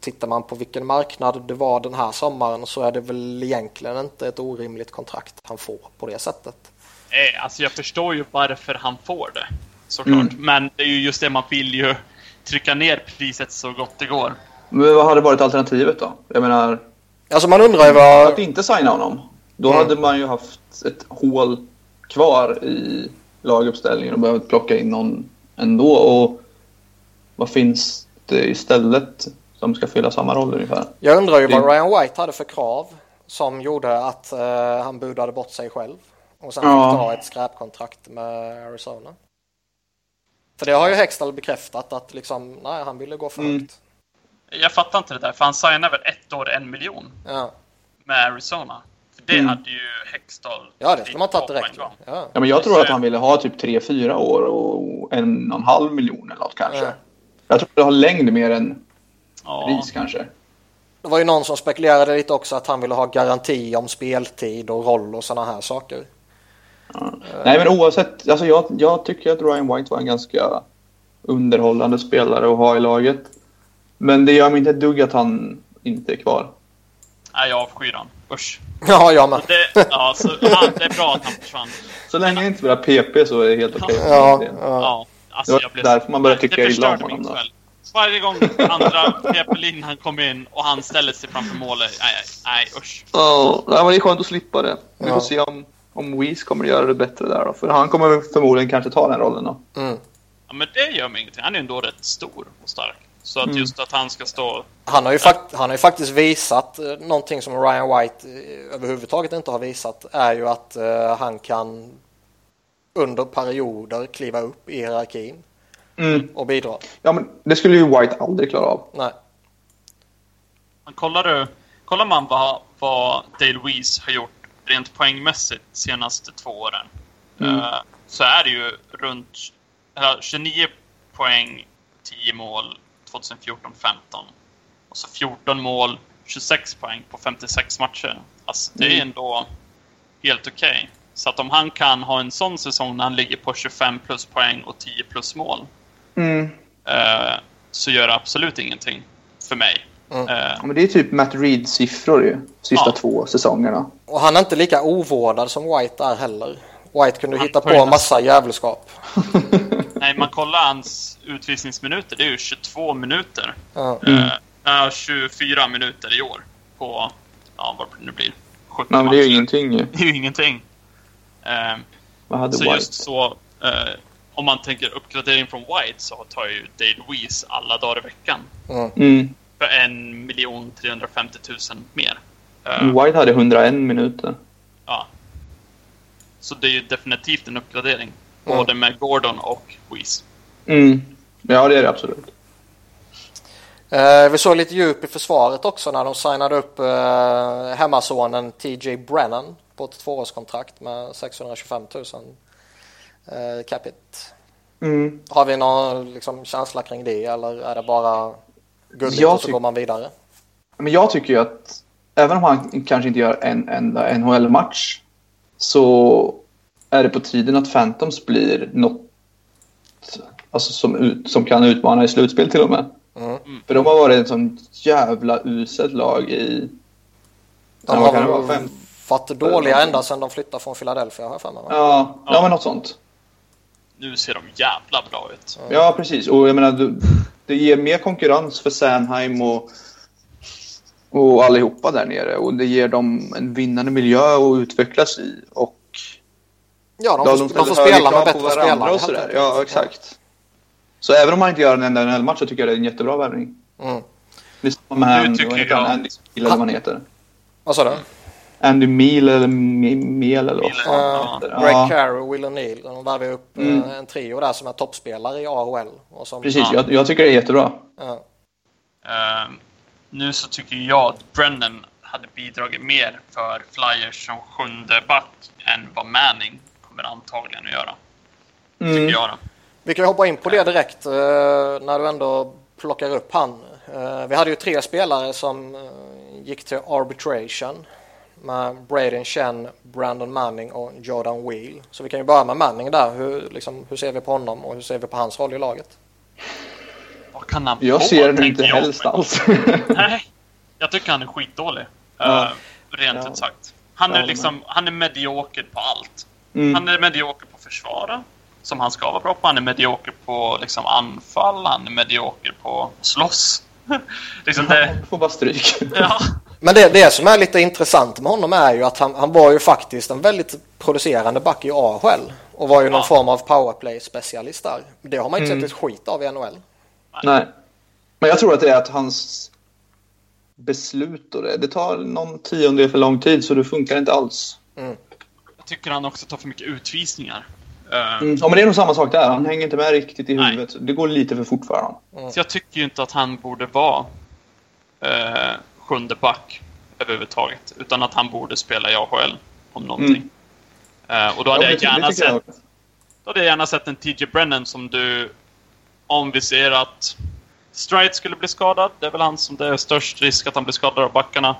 tittar man på vilken marknad det var den här sommaren så är det väl egentligen inte ett orimligt kontrakt han får på det sättet. Eh, alltså jag förstår ju varför han får det. Såklart. Mm. Men det är ju just det man vill ju trycka ner priset så gott det går. Men vad hade varit alternativet då? Jag menar, Alltså man undrar ju vad... att inte signa honom. Då Mm. hade man ju haft ett hål kvar i laguppställningen och behövt plocka in någon ändå. Och vad finns det istället som ska fylla samma roll ungefär? Jag undrar ju vad Ryan White hade för krav som gjorde att eh, han budade bort sig själv. Och sen Ja. fick ta ett skräpkontrakt med Arizona. För det har ju Hextall bekräftat att liksom, nej han ville gå för Mm. Jag fattar inte det där, för han signade väl ett år en miljon Ja. med Arizona. För det Mm. hade ju Hextall... ja, det skulle man tagit direkt. Ja. Ja, men jag tror att han ville ha typ 3-4 år och en och en halv miljon eller något kanske. Ja. Jag tror det har längd mer än Ja. pris kanske. Det var ju någon som spekulerade lite också att han ville ha garanti om speltid och roll och sådana här saker. Nej, men oavsett. Alltså jag, jag tycker att Ryan White var en ganska underhållande spelare att ha i laget. Men det gör mig inte ett dugg att han inte är kvar. Nej, jag avskyr han. Usch. Ja, jag med. Det, ja, så, han, det är bra att han försvann. Så länge jag inte spelar PP så är det helt okej. Ja, ja. Ja, alltså Det var jag blev därför man började tycka illa om honom då. kväll. Varje gång andra PP-linjen kom in och han ställde sig framför målet. Nej, nej, usch. Ja, men det är skönt att slippa det. Vi Ja. får se om, om Weiss kommer att göra det bättre där då. För han kommer förmodligen kanske ta den rollen då. Mm. Ja, men det gör mig ingenting. Han är ju ändå rätt stor och stark. Så att Mm. just att han ska stå... Han har, ju fakt- han har ju faktiskt visat eh, någonting som Ryan White eh, överhuvudtaget inte har visat är ju att eh, han kan under perioder kliva upp i hierarkin Mm. och bidra. Ja, men det skulle ju White aldrig klara av. Nej. Men kollar du... Kollar man vad, vad Dale Weiss har gjort rent poängmässigt de senaste två åren. Mm. eh, så är det ju runt eller 29 poäng, 10 mål 2014-15. Och så 14 mål, 26 poäng på 56 matcher. Alltså det är Mm. ändå helt okej. Så att om han kan ha en sån säsong när han ligger på 25 plus poäng och 10 plus mål. Mm. eh, så gör det absolut ingenting för mig. Mm. Eh, men det är typ Matt Reed-siffror ju. Sista Ja. två säsongerna. Och han är inte lika ovårdad som White är heller. White kunde Han hitta på nästan- massa jävelskap. (laughs) Nej, man kollar hans utvisningsminuter. Det är ju 22 minuter. Ja. Mm. Eh, ja, 24 minuter i år. På, ja, vad det nu blir. 70 Nej, men det är ju ingenting ju. (laughs) Det är ju ingenting. Eh, Vad hade så White? just så, eh, om man tänker uppgradering från White så tar ju Dale Weiss alla dagar i veckan. Mm. Mm. För 1 350 000 mer. Eh, White hade 101 minuter. ja. Så det är ju definitivt en uppgradering. Mm. Både med Gordon och Weiss. Mm. Ja, det är det absolut. Eh, vi såg lite djup i försvaret också när de signade upp eh, hemmasonen TJ Brennan på ett tvåårskontrakt med 625 000 eh, capita. Mm. Har vi någon liksom, känsla kring det eller är det bara gulligt Jag och så går man vidare? Men jag tycker ju att även om han kanske inte gör en enda NHL-match så är det på tiden att Phantoms blir något alltså, som, ut, som kan utmana i slutspel till och med. Mm. För de har varit ett sånt jävla uselt lag i... De har kan det väl vara? Fem? varit dåliga ända sedan de flyttade från Philadelphia har jag mig. Ja, ja, men något sånt. Nu ser de jävla bra ut. Ja, precis. Och jag menar, du, det ger mer konkurrens för Sanheim och, och allihopa där nere. Och det ger dem en vinnande miljö att utvecklas i. Och Ja, de Ja, får, de får spela med på bättre spelare. Och sådär. Ja, exakt. Så även om man inte gör en enda NHL-match så tycker jag det är en jättebra värvning. Mm. Det är samma med Andy, han? jag- Andy Mil eller vad han heter. Vad sa du? Andy Mil eller Mel eller vad fan ja. han heter. Greg Ja, Carey och Will O'Neill. De värvade upp eh, Mm. en trio där som är toppspelare i AHL. Och som, precis. Ja. Jag, jag tycker det är jättebra. Ja. Eh, nu så tycker jag att Brennan hade bidragit mer för Flyers som sjunde back än vad Manning kommer antagligen att göra. Mm. Tycker jag då. Vi kan hoppa in på det direkt eh, när du ändå plockar upp han. Eh, vi hade ju tre spelare som eh, gick till arbitration med Braden Chen, Brandon Manning och Jordan Wheel. Så vi kan ju börja med Manning där. Hur, liksom, hur ser vi på honom och hur ser vi på hans roll i laget? Vad kan han Jag få, ser det inte jag. helst alls. (laughs) Nej, jag tycker han är skitdålig. Ja. Eh, rent Ja. ut sagt. Han är Ja, liksom, han är medioker på allt. Mm. Han är medioker på försvara, som han ska vara bra på. Han är medioker på liksom, anfall, han är medioker på slåss. (laughs) liksom det, Han får bara stryk. ja. Men det, det som är lite intressant med honom är ju att han, han var ju faktiskt en väldigt producerande back i AHL och var ju någon Ja. form av powerplay-specialist där. Det har man inte Mm. sett ett skit av i NHL. Nej. Men jag tror att det är att hans beslut och det, det tar någon tiondel för lång tid så det funkar inte alls. Jag tycker han också tar för mycket utvisningar. Mm. Ja men det är nog samma sak där. Han hänger inte med riktigt i Nej. huvudet. Det går lite för fort för honom. Så jag tycker ju inte att han borde vara eh, sjunde back överhuvudtaget. Utan att han borde spela i AHL om någonting. Eh, och då hade, Ja, jag gärna jag. sett, då hade jag gärna sett en TJ Brennan som du... Om vi ser att Stride skulle bli skadad, det är väl han som det är störst risk att han blir skadad av backarna.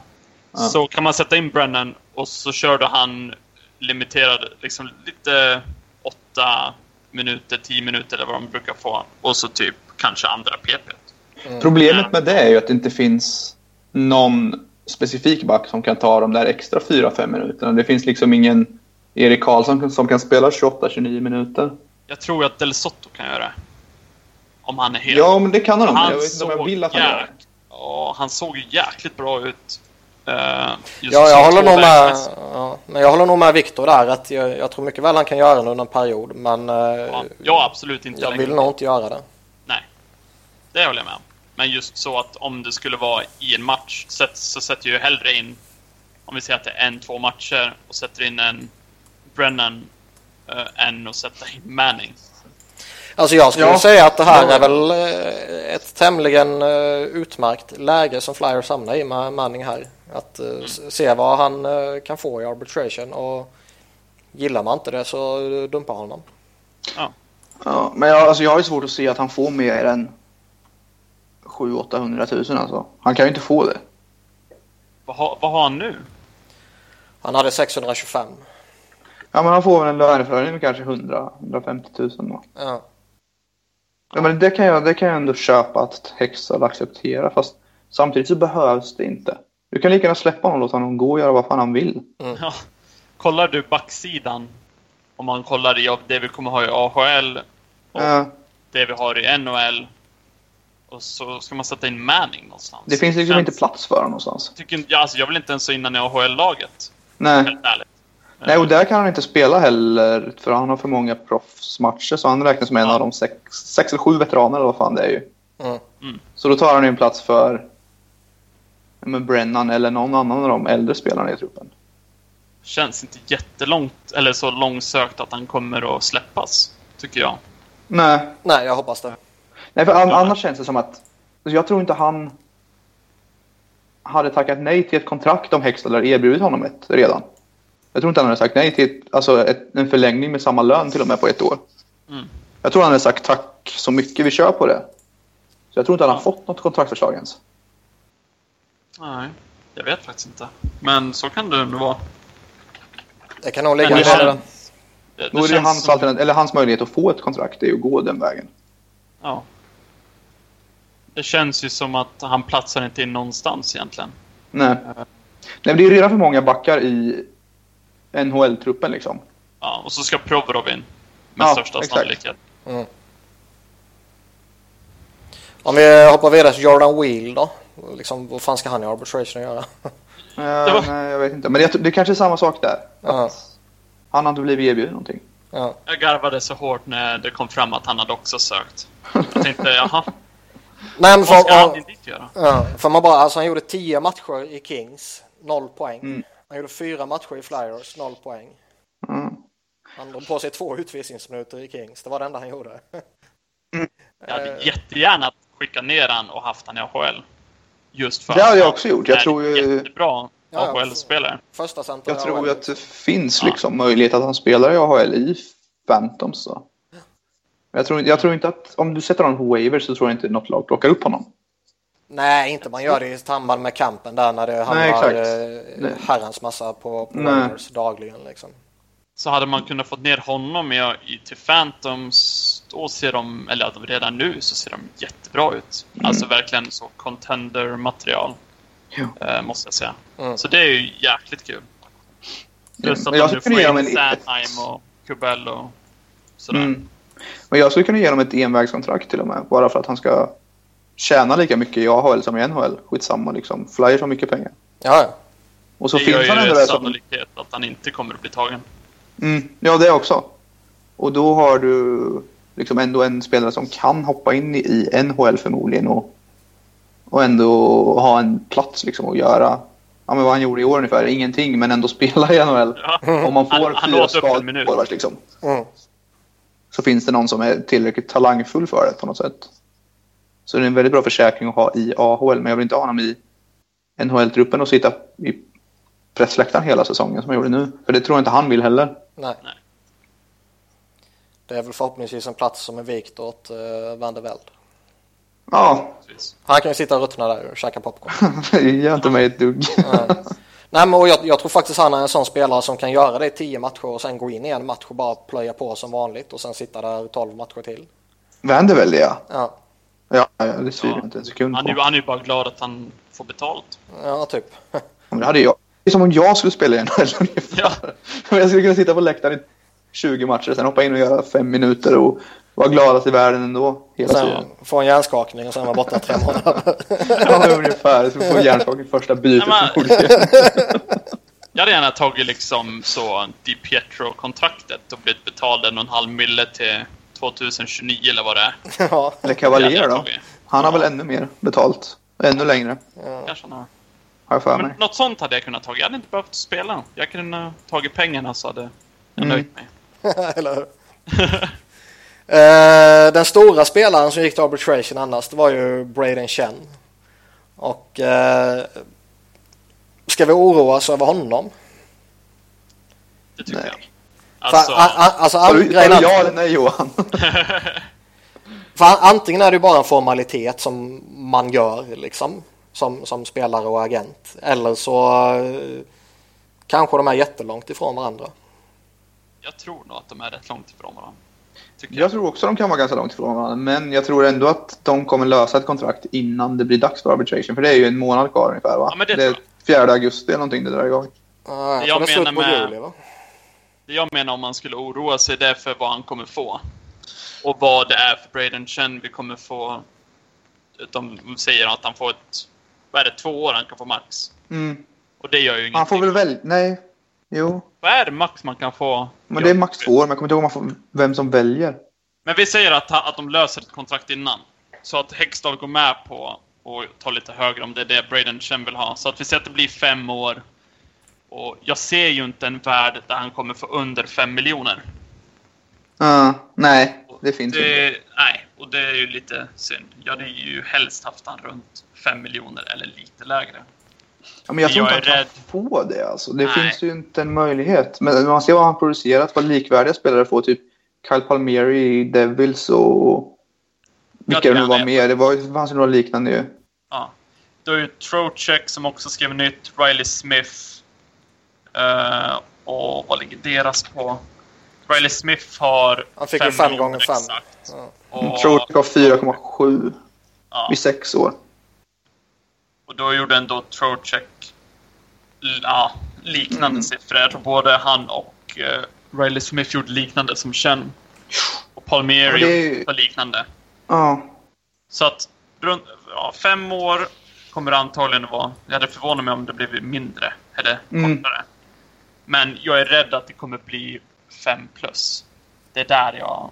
Så kan man sätta in Brennan och så körde han limiterad, liksom lite åtta minuter, tio minuter eller vad de brukar få. Och så typ kanske andra PP. Problemet med det är ju att det inte finns någon specifik back som kan ta de där extra 4-5 minuterna. Det finns liksom ingen Erik Karlsson som kan spela 28-29 minuter. Jag tror att Del Sotto kan göra det. Om han är helt... Ja, men det kan han. han Jag vet inte om jag vill att han gör det. Ja, han såg ju jäkligt bra ut. Uh, Ja, jag håller nog med, ja, men jag håller nog med Viktor där att jag, jag tror mycket väl han kan göra det under en period men eh, Ja, jag absolut inte jag längre. vill nog inte göra det. Nej, det håller jag med om. Men just så att om det skulle vara i en match så, sätter jag ju hellre in, om vi säger att det är en, två matcher och sätter in en Brennan uh, än att sätta in Manning. Alltså jag skulle Ja. säga att det här Ja. är väl eh, ett tämligen eh, utmärkt läge som Flyers hamnar i med Manning här. Att eh, se vad han kan få i arbitration och gillar man inte det så dumpa honom. Ja, men jag, alltså, jag har ju svårt att se att han får mer än 700-800 tusen alltså. Han kan ju inte få det. Vad, har- vad har han nu? Han hade 625. Ja, men han får väl en löneförhöjning med kanske 100-150 tusen då. Ja. Ja, men det kan, jag, det kan jag ändå köpa att Hextall acceptera. Fast samtidigt så behövs det inte. Du kan lika gärna släppa honom och låta honom gå och göra vad fan han vill. Ja. Kollar du backsidan, om man kollar i det vi kommer ha i AHL och Ja, det vi har i NHL och så ska man sätta in Manning någonstans. det finns liksom Känns- inte plats för honom någonstans. Tycker, ja, alltså, jag vill inte ens ha in honom i AHL-laget. Nej. Helt ärligt. Nej, och där kan han inte spela heller. För han har för många proffsmatcher. Så han räknas som en Ja. av de sex, sex eller sju veteraner eller vad fan det är ju. Mm. Mm. Så då tar han ju en plats för men Brennan eller någon annan av de äldre spelarna i truppen. Känns inte jättelångt, eller så långsökt att han kommer att släppas. Tycker jag. Nej, Nej, jag hoppas det. Nej för an- annars känns det som att... Alltså jag tror inte han hade tackat nej till ett kontrakt om Hextall hade erbjudit honom ett redan. Jag tror inte han hade sagt nej till ett, alltså ett, en förlängning med samma lön till och med på ett år. Mm. Jag tror han hade sagt tack så mycket, vi kör på det. Så jag tror inte han har fått något kontraktförslag ens. Nej, jag vet faktiskt inte. Men så kan det nog vara. Det kan nog Men ligga det det. känns, det, det Då är det hans, som- alternativ, eller hans möjlighet att få ett kontrakt, det är ju att gå den vägen. Ja. Det känns ju som att han platsar inte in någonstans egentligen. Nej. Nej men det är redan för många backar i NHL-truppen liksom. Ja, och så ska Provorov in. Med Ja, största exakt. sannolikhet. Om vi hoppar vidare till Jordan Wheel då. Liksom, vad fan ska han i arbitration göra? (laughs) Ja, var- Nej, jag vet inte. Men det, det kanske är samma sak där. Ja. Han har inte blivit erbjuden någonting. Ja. Jag garvade så hårt när det kom fram att han hade också sökt. Jag tänkte, jaha, (laughs) Nej, men vad för, ska han dit göra? ja, för man bara, alltså han gjorde 10 matcher i Kings, noll poäng. Mm. Han gjorde fyra matcher i Flyers, noll poäng. Mm. Han drog på sig två utvisningsminuter i Kings, det var det enda han gjorde. (laughs) Jag hade Eh, jättegärna skickat ner han och haft han i AHL. Just för Det hade att jag också gjort. Jag tror ju- jättebra Ja, ja. AHL-spelare. Första center Jag tror ju att det finns Ja. liksom möjlighet att han spelar i AHL i Phantoms. Så. Men Jag tror, jag tror inte att om du sätter honom på waiver så tror jag inte något lag plockar upp honom. Nej, inte man gör det i samband med kampen där när det Nej, hamnar exakt. eh, herrans massa på, på waivers dagligen liksom. så hade man kunnat fått ner honom i, i, till Phantoms. Då ser de, eller redan nu så ser de jättebra ut. Mm. Alltså verkligen så contender-material. Eh, måste jag säga. Mm. Så det är ju jäkligt kul. Plus att jag de nu får dem in en- Sandheim och Kubel och sådär. Mm. Men jag skulle kunna ge honom ett envägskontrakt till och med. Bara för att han ska tjäna lika mycket i AHL som i NHL. Skitsamma liksom. Flyers har mycket pengar. Ja, ja. Och så det finns han ändå där som... sannolikhet att han inte kommer att bli tagen. Mm, ja, det också. Och då har du liksom ändå en spelare som kan hoppa in i- NHL förmodligen och, och ändå ha en plats liksom och göra ja, men vad han gjorde i år ungefär. Ingenting, men ändå (laughs) spela i NHL. Ja. Om man får Han- han fyra skador liksom, Mm. så finns det någon som är tillräckligt talangfull för det på något sätt. Så det är en väldigt bra försäkring att ha i AHL, men jag vill inte ha honom i NHL-truppen och sitta i pressläktaren hela säsongen som jag gjorde nu. För det tror jag inte han vill heller. Nej. Nej. Det är väl förhoppningsvis en plats som är vikt åt uh, Van der Velde. Ja, Precis. Han kan ju sitta och ruttna där och käka popcorn. (laughs) det gör inte mig ett dugg. (laughs) Nej. Nej, men och jag, jag tror faktiskt han är en sån spelare som kan göra det i tio matcher och sen gå in i en match och bara plöja på som vanligt och sen sitta där tolv matcher till. Vänder väl det, ja. Ja, Ja, ja det jag Ja. inte en sekund Han på. han är ju bara glad att han får betalt. ja typ. Men Det hade jag. Det är som om jag skulle spela i NHL ungefär. Ja. (laughs) Jag skulle kunna sitta på läktaren i 20 matcher, sen hoppa in och göra fem minuter och vara gladast i världen ändå. Hela Sen tiden. få en hjärnskakning och sen vara borta tre månader. (laughs) Ja, ungefär. Så får hjärnskakning första bytet Nej, men-. (laughs) Jag hade gärna tagit liksom så Di Pietro-kontraktet och blivit betald en och en halv mille till 2029 eller vad det är. (laughs) ja, Eller Cavalier jag då. Han har Ja. väl ännu mer betalt. Ännu längre, Kanske han har. har jag för Men mig. något sånt hade jag kunnat ta. Jag hade inte behövt spela. Jag kunde ha tagit pengarna så hade jag Mm. nöjt mig. (laughs) eller hur? (laughs) Eh, den stora spelaren som gick till arbitration annars det var ju Braden Chen. Och eh, ska vi oroa oss över honom? Det tycker Nej. jag. Alltså, a, a, alltså, Har an, du, har grejen du är- ja eller nej Johan? (laughs) För an- antingen är det ju bara en formalitet som man gör liksom som, som spelare och agent. Eller så eh, kanske de är jättelångt ifrån varandra. jag tror nog att de är rätt långt ifrån varandra. Tycker Jag tror också de kan vara ganska långt ifrån varandra, men jag tror ändå att de kommer lösa ett kontrakt innan det blir dags för arbitration. För det är ju en månad kvar ungefär va? Ja, men det det är tror 4 augusti eller någonting det drar igång. Uh, jag Jag menar med- juli va? Det jag menar om man skulle oroa sig det är för vad han kommer få. Och vad det är för Braden Chen vi kommer få. De säger att han får ett... Vad är det? Två år han kan få max. Mm. Och det gör ju ingenting. Han får väl välja... Nej. Jo. Vad är det max man kan få? Men det är max två år, men jag kommer inte ihåg man får, vem som väljer. Men vi säger att, att de löser ett kontrakt innan. Så att Hextall går med på och tar lite högre om det är det Braden Chen vill ha. Så att vi säger att det blir fem år. Och jag ser ju inte en värld där han kommer få under fem miljoner. Uh, nej, det finns inte. Det, nej, och det är ju lite synd. Jag hade ju helst haft han runt 5 miljoner eller lite lägre. Ja, men jag tror jag inte att han får det. Alltså. Det Nej. finns ju inte en möjlighet. Men man ser vad han producerat, vad likvärdiga spelare får. Typ Kyle Palmieri i Devils och vilka det nu var mer. Det var, det fanns ju några liknande ju. Ja. Då är ju Trocheck som också skrev nytt, Riley Smith. Eh, och vad ligger deras på? Riley Smith har Han fick ju fem fem gånger fem. Exakt. Ja. Och, det var 4,7 ja, i sex år. och då gjorde ändå Trocheck ja, liknande Mm. siffror. Jag tror både han och eh, Riley Smith gjorde liknande som Chen. Och Palmieri Ja, är ju- var liknande. Ja, Så att runt ja, fem år kommer det antagligen att vara. Jag hade förvånat mig om det blev mindre eller Mm. Men jag är rädd att det kommer bli fem plus. Det är där jag...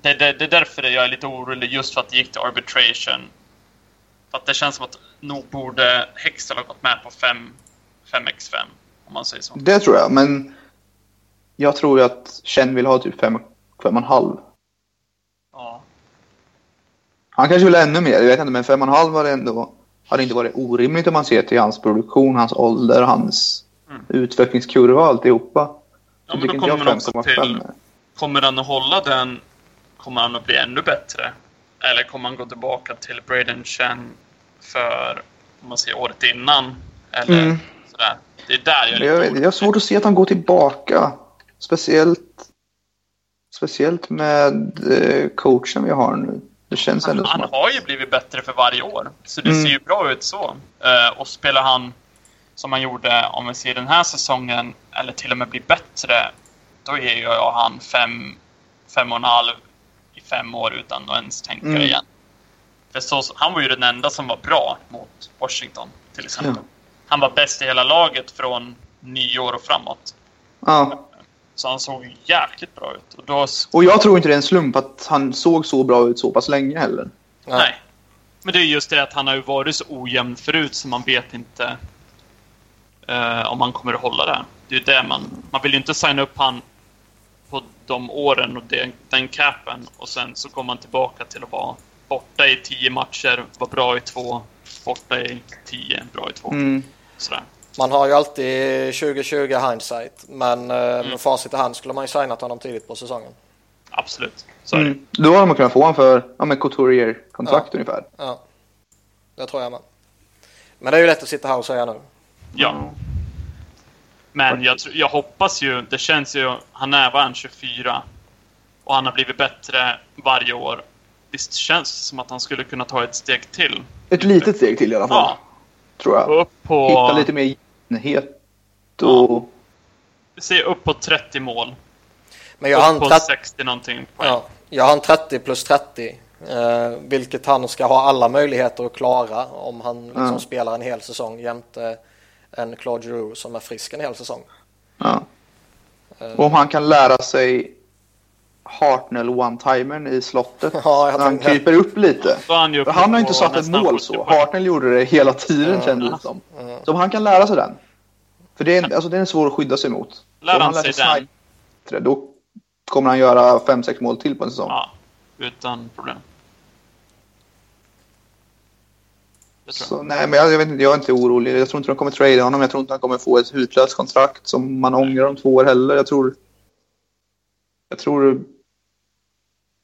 Det, det, det är därför jag är lite orolig just för att det gick till arbitration. För att det känns som att nog borde Hextall ha gått med på 5, 5x5. Om man säger så. det tror jag. Men jag tror ju att Chen vill ha typ 5,5. Ja. Han kanske vill ha ännu mer, jag vet inte. Men 5,5 var det ändå, hade inte varit orimligt om man ser till hans produktion, hans ålder, hans Mm. utvecklingskurva och alltihopa. Ja, men då kommer man också 5,5 till... Kommer han att hålla den? Kommer han att bli ännu bättre? Eller kommer han gå tillbaka till Braden Chen för, om man säger året innan? Eller Mm. sådär. Det är där jag är lite Jag, vet, jag har svårt att se att han går tillbaka. Speciellt, speciellt med eh, coachen vi har nu. Det känns ändå han, som han har ju blivit bättre för varje år. Så det Mm. ser ju bra ut så. Eh, och spelar han som han gjorde, om vi ser den här säsongen, eller till och med blir bättre, då är ju jag han fem, fem och en halv i fem år utan att ens tänka Mm. igen. För så, han var ju den enda som var bra mot Washington, till exempel. Ja. Han var bäst i hela laget från nyår och framåt. Ja. Så han såg jäkligt bra ut. Och då, Och jag tror inte det är en slump att han såg så bra ut så pass länge heller. Nej. Nej. Men det är just det att han har ju varit så ojämn förut så man vet inte eh, om han kommer att hålla det. Det är ju det man... Man vill ju inte signa upp han på de åren och den, den capen och sen så kommer man tillbaka till att vara borta i tio matcher, vara bra i två, borta i tio, bra i två. Mm. Sådär. Man har ju alltid 2020 hindsight, men eh, Mm. med facit i hand skulle man ju signat honom tidigt på säsongen. Absolut. Så. Mm. Då hade man kunnat få honom för ja, men Couturier-kontrakt Ja. ungefär. Ja, det tror jag med. Men det är ju lätt att sitta här och säga nu. Ja. Men jag, jag hoppas ju, det känns ju, han är vad är han, 24 och han har blivit bättre varje år. Visst känns det som att han skulle kunna ta ett steg till? Ett litet steg till i alla fall. Ja, Tror jag. upp på, Hitta lite mer jämnhet och... se upp på 30 mål. Men jag har upp på en 30, 60 någonting poäng. ja, jag har en 30 plus 30. Eh, vilket han ska ha alla möjligheter att klara om han liksom Ja. spelar en hel säsong jämte en Claude Giroux som är frisk en hel säsong. Ja. Eh, Och om han kan lära sig Hartnell one-timern i slottet. (laughs) Ja, jag när han kryper upp lite. Han han har inte satt ett mål 70 så. poäng. Hartnell gjorde det hela tiden kändes det som. Så om han kan lära sig den. För det är, alltså, det är svår att skydda sig mot. Lär om han lär sig snipa den, Då kommer han göra 5-6 mål till på en säsong. ja, utan problem. Det tror jag. Så, nej, men jag, jag, vet inte, jag är inte orolig. Jag tror inte de kommer trada honom. Jag tror inte han kommer få ett hutlöst kontrakt som man ångrar om två år heller. Jag tror... Jag tror...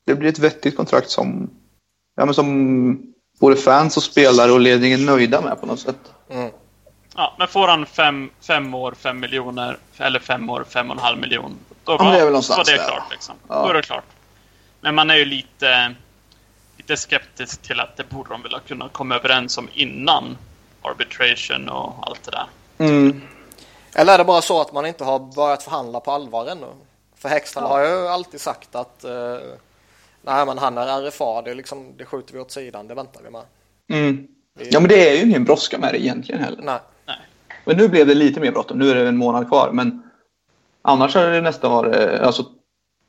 Det blir ett vettigt kontrakt som... Ja, men som både fans och spelare och ledningen nöjda med på något sätt. Mm. Ja, men får han fem, fem år, fem miljoner, eller fem år, fem och en halv miljon. Då var, det är väl var det klart liksom. Ja. Då är det klart. Men man är ju lite, lite skeptisk till att det borde de väl ha kunnat komma överens om innan arbitration och allt det där. Mm. Eller är det bara så att man inte har börjat förhandla på allvar ännu? För Hextall har ju alltid sagt att eh, nej men han är RFA, det, är liksom, det skjuter vi åt sidan, det väntar vi med. Mm. Ja, men det är ju ingen brådska med det egentligen heller. Nej. Nej. Men nu blev det lite mer bråttom. Nu är det en månad kvar. Men annars hade det nästan varit alltså,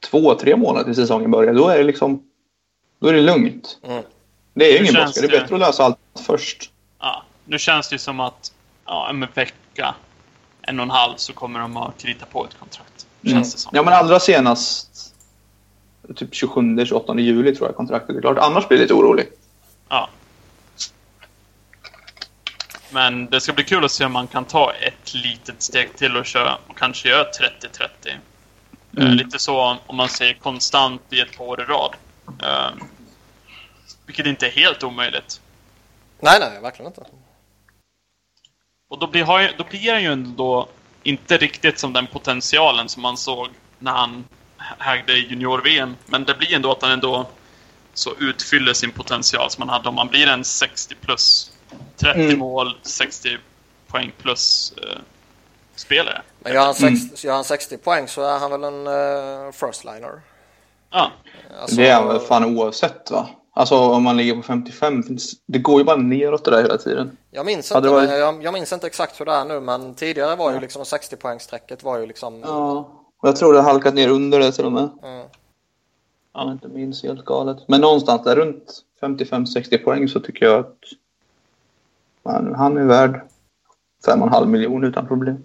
två, tre månader till säsongen börjar. Då är det liksom då är det lugnt. Mm. Det är ju ingen brådska. Det är bättre att lösa allt först. Ja, nu känns det som att ja, om en vecka, en och en halv, så kommer de att krita på ett kontrakt. Känns det som. Ja, men allra senast typ 27-28 juli tror jag kontraktet är klart. Annars blir jag lite orolig. Ja. Men det ska bli kul att se om man kan ta ett litet steg till och köra och kanske göra 30-30. Eh, Mm. Lite så om man säger konstant i ett par år i rad. Eh, vilket inte är helt omöjligt. nej, nej, verkligen inte. Och då blir, då blir han ju ändå inte riktigt som den potentialen som man såg när han ägde junior-VM. Men det blir ändå att han ändå så utfyller sin potential som han hade om man blir en 60 plus. 30 Mm. mål, 60 poäng plus eh, spelare. Men gör han, Mm. 60, gör han 60 poäng så är han väl en uh, first-liner. Ja, Alltså, Det är väl fan oavsett va? Alltså om man ligger på 55. finns- Det går ju bara neråt det där hela tiden. Jag minns, inte, varit- jag, jag minns inte exakt hur det är nu men tidigare var ju liksom 60-poängsträcket var ju liksom... Ja. Och jag tror det har halkat ner under det till och med. Mm. Jag inte minns helt galet. Men någonstans där runt 55-60 poäng så tycker jag att man, han är värd 5,5 miljoner utan problem.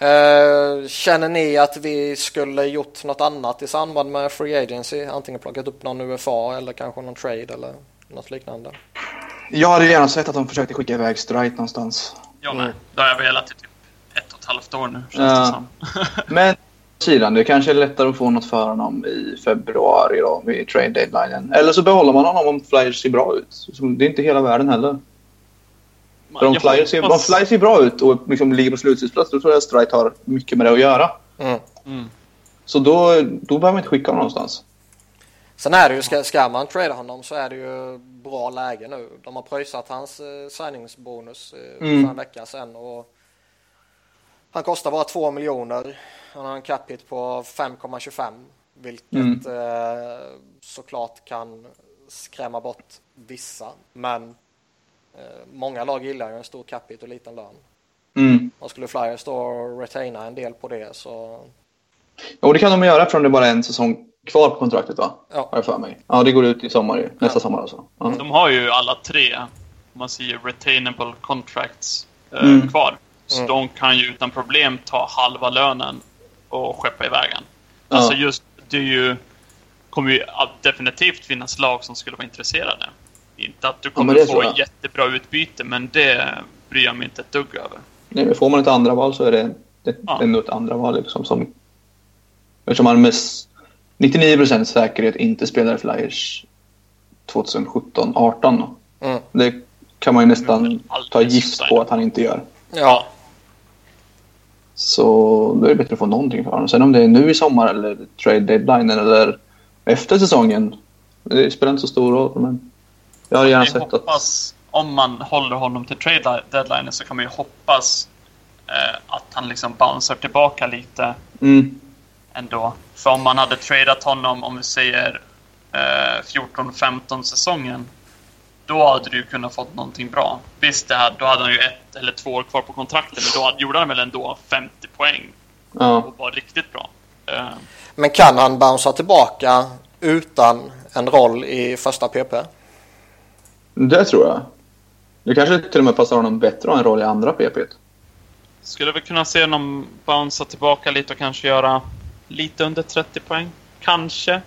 Ja. Eh, känner ni att vi skulle gjort något annat i samband med Free Agency? Antingen plockat upp någon UFA eller kanske någon trade eller något liknande? Jag hade gärna sett att de försökte skicka iväg Strite någonstans. jag Mm. med. Det har jag velat i typ ett och ett halvt år nu, känns Ja. det som. (laughs) Men sidan, det kanske är lättare att få något för honom i februari då, vid trade deadlinen. Eller så behåller man honom om Flyers ser bra ut. Det är inte hela världen heller. Om Jag Flyers ser, om hoppas- Flyers ser bra ut och liksom ligger på slutspelsplats, då tror jag Strite har mycket med det att göra. Mm. Mm. Så då, då behöver man inte skicka honom någonstans. Sen är det ju, ska, ska man trada honom så är det ju bra läge nu. De har pröjsat hans eh, signingsbonus eh, Mm. för en vecka sedan och han kostar bara 2 miljoner. Han har en cap hit på 5,25 vilket Mm. eh, såklart kan skrämma bort vissa. Men många lag gillar ju en stor cap hit och liten lön. Mm. Och skulle Flyers då retaina en del på det så Och det kan de göra eftersom det bara är en säsong kvar på kontraktet va? Ja. Har jag för mig. Ja, det går ut i sommar ju. Nästa sommar alltså. Ja. De har ju alla tre, om man säger retainable contracts, eh, Mm. kvar. Så Mm. de kan ju utan problem ta halva lönen och skeppa iväg den. Alltså Ja. just, det är ju, kommer ju definitivt finnas lag som skulle vara intresserade. Inte att du kommer tror få jag. jättebra utbyte, men det bryr jag mig inte ett dugg över. Nej, men får man ett andra val så är det, det Ja. ändå ett andra val liksom som... Eftersom man med s- 99% säkerhet inte spelar i Flyers 2017-18. mm. Det kan man ju nästan ta gift på att han inte gör. ja. Så då är det bättre att få någonting för honom. Sen om det är nu i sommar eller trade deadline eller efter säsongen. Det spelar inte så stor roll. Men jag har gärna sett att... hoppas, om man håller honom till trade deadline så kan man ju hoppas eh, att han liksom bouncear tillbaka lite Mm, ändå. För om man hade tradat honom, om vi säger eh, 14-15 säsongen, då hade du kunnat fått någonting bra. Visst, det här, då hade han ju ett eller två år kvar på kontraktet, men då hade, gjorde han väl ändå 50 poäng ja. och var riktigt bra. Eh, Men kan han bouncea tillbaka utan en roll i första PP? Det tror jag. Det kanske till och med passar honom bättre att ha en roll i andra PP. skulle vi kunna se honom bouncea tillbaka lite och kanske göra lite under 30 poäng? Kanske.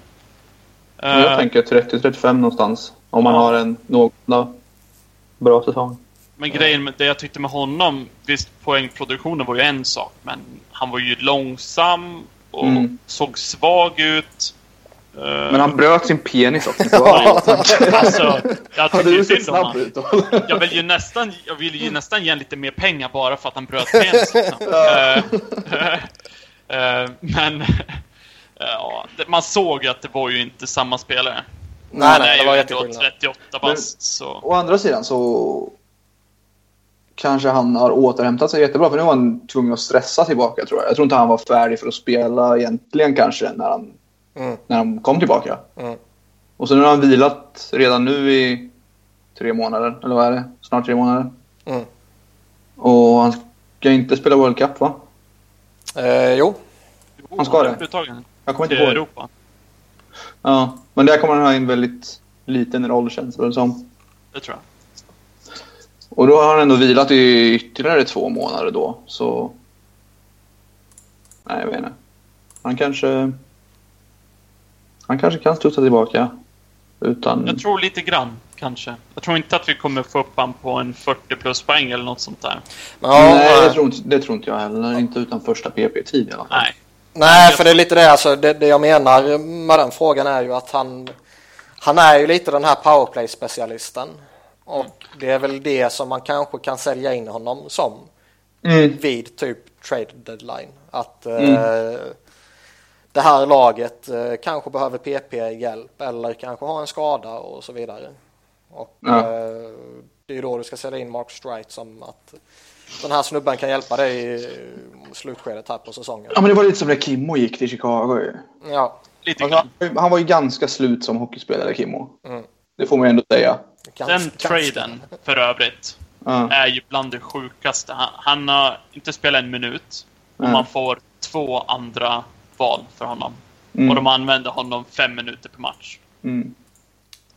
Jag Eh, tänker 30-35 någonstans. Om man Ja. har en någorlunda bra säsong. Men grejen med det jag tyckte med honom, visst poängproduktionen var ju en sak, men han var ju långsam och Mm. såg svag ut. Eh, Men han bröt sin penis också. (laughs) Ja, alltså, jag tycker ju sett synd om ut (laughs) då? Jag vill ju (laughs) nästan, jag vill ju nästan ge honom lite mer pengar bara för att han bröt penis. Liksom. Eh, eh, men ja, det- man såg ju att det var ju inte samma spelare. Nej, han nej, är det ju var ändå jätteskillnad. 38 bast, så... Å andra sidan så kanske han har återhämtat sig jättebra. För nu var han tvungen att stressa tillbaka tror jag. Jag tror inte han var färdig för att spela egentligen kanske när han, Mm. när han kom tillbaka. Mm. Och så nu har han vilat redan nu i tre månader. Eller vad är det? Snart tre månader. Mm. Och han ska inte spela World Cup va? Eh, jo, Han ska det. Jag kommer inte ihåg. Europa. Ja, men där kommer han ha en väldigt liten roll känns det som. Det tror jag. Och då har han ändå vilat i ytterligare två månader då, så... Nej, jag vet inte. Han kanske... Han kanske kan studsa tillbaka. Utan... Jag tror lite grann, kanske. Jag tror inte att vi kommer få upp han på en 40 plus poäng eller något sånt där. Nej, det tror, inte, det tror inte jag heller. Inte utan första PP-tid i alla fall. Nej. nej, för det är lite det, alltså, det, det jag menar med den frågan är ju att han, han är ju lite den här powerplay-specialisten. Och det är väl det som man kanske kan sälja in honom som Mm. vid typ trade deadline. Att eh, Mm. Det här laget eh, kanske behöver PP-hjälp eller kanske har en skada och så vidare. Och Ja. eh, det är då du ska sälja in Mark Strite som att den här snubben kan hjälpa dig i slutskedet här på säsongen. Ja, men det var lite som när Kimmo gick till Chicago ju. Ja, Lite grann. han var ju ganska slut som hockeyspelare, Kimmo. Mm. Det får man ju ändå säga. ganska- Den traden, för övrigt, Ja. är ju bland det sjukaste. Han, han har inte spelat en minut och Nej. man får två andra val för honom. Mm. Och de använder honom fem minuter per match. Mm.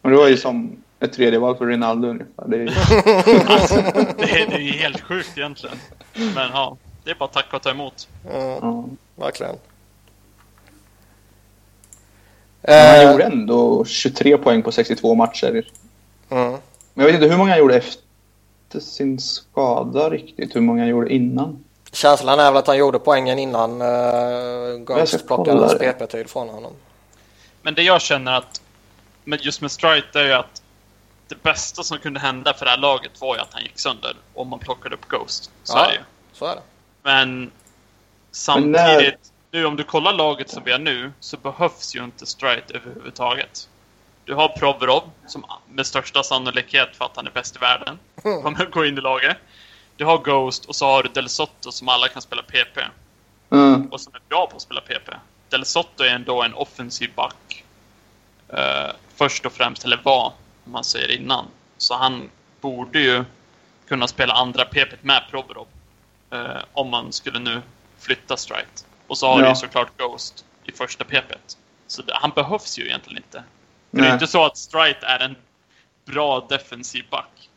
Och det var ju som ett tredje val för Rinaldo ungefär. Det är... (laughs) Alltså, det, är- det är ju helt sjukt egentligen. Men ja, det är bara att tacka och ta emot. Mm, ja. verkligen. Men han Eh, gjorde ändå 23 poäng på 62 matcher. mm. Men jag vet inte hur många han gjorde efter sin skada riktigt. Hur många han gjorde innan. Känslan är väl att han gjorde poängen innan uh, Ghost plockade. PP-tid från honom. Men det jag känner att, med just med Strite, är ju att det bästa som kunde hända för det här laget var ju att han gick sönder om man plockade upp Ghost. Så Ja. är det ju. Så är det. Men samtidigt, nu om du kollar laget som vi har nu så behövs ju inte Strite överhuvudtaget. Du har Provorov som med största sannolikhet för att han är bäst i världen kommer att gå in i laget. Du har Ghost och så har du Del Sotto som alla kan spela PP Mm. och som är bra på att spela PP. Del Sotto är ändå en offensiv back. Eh, först och främst, eller var, om man säger innan. Så han borde ju kunna spela andra PP med Provorov. Eh, om man skulle nu flytta Strite. Och så har du Ja. ju såklart Ghost i första PP. Så det, han behövs ju egentligen inte. För det är inte så att Strite är en bra defensiv back.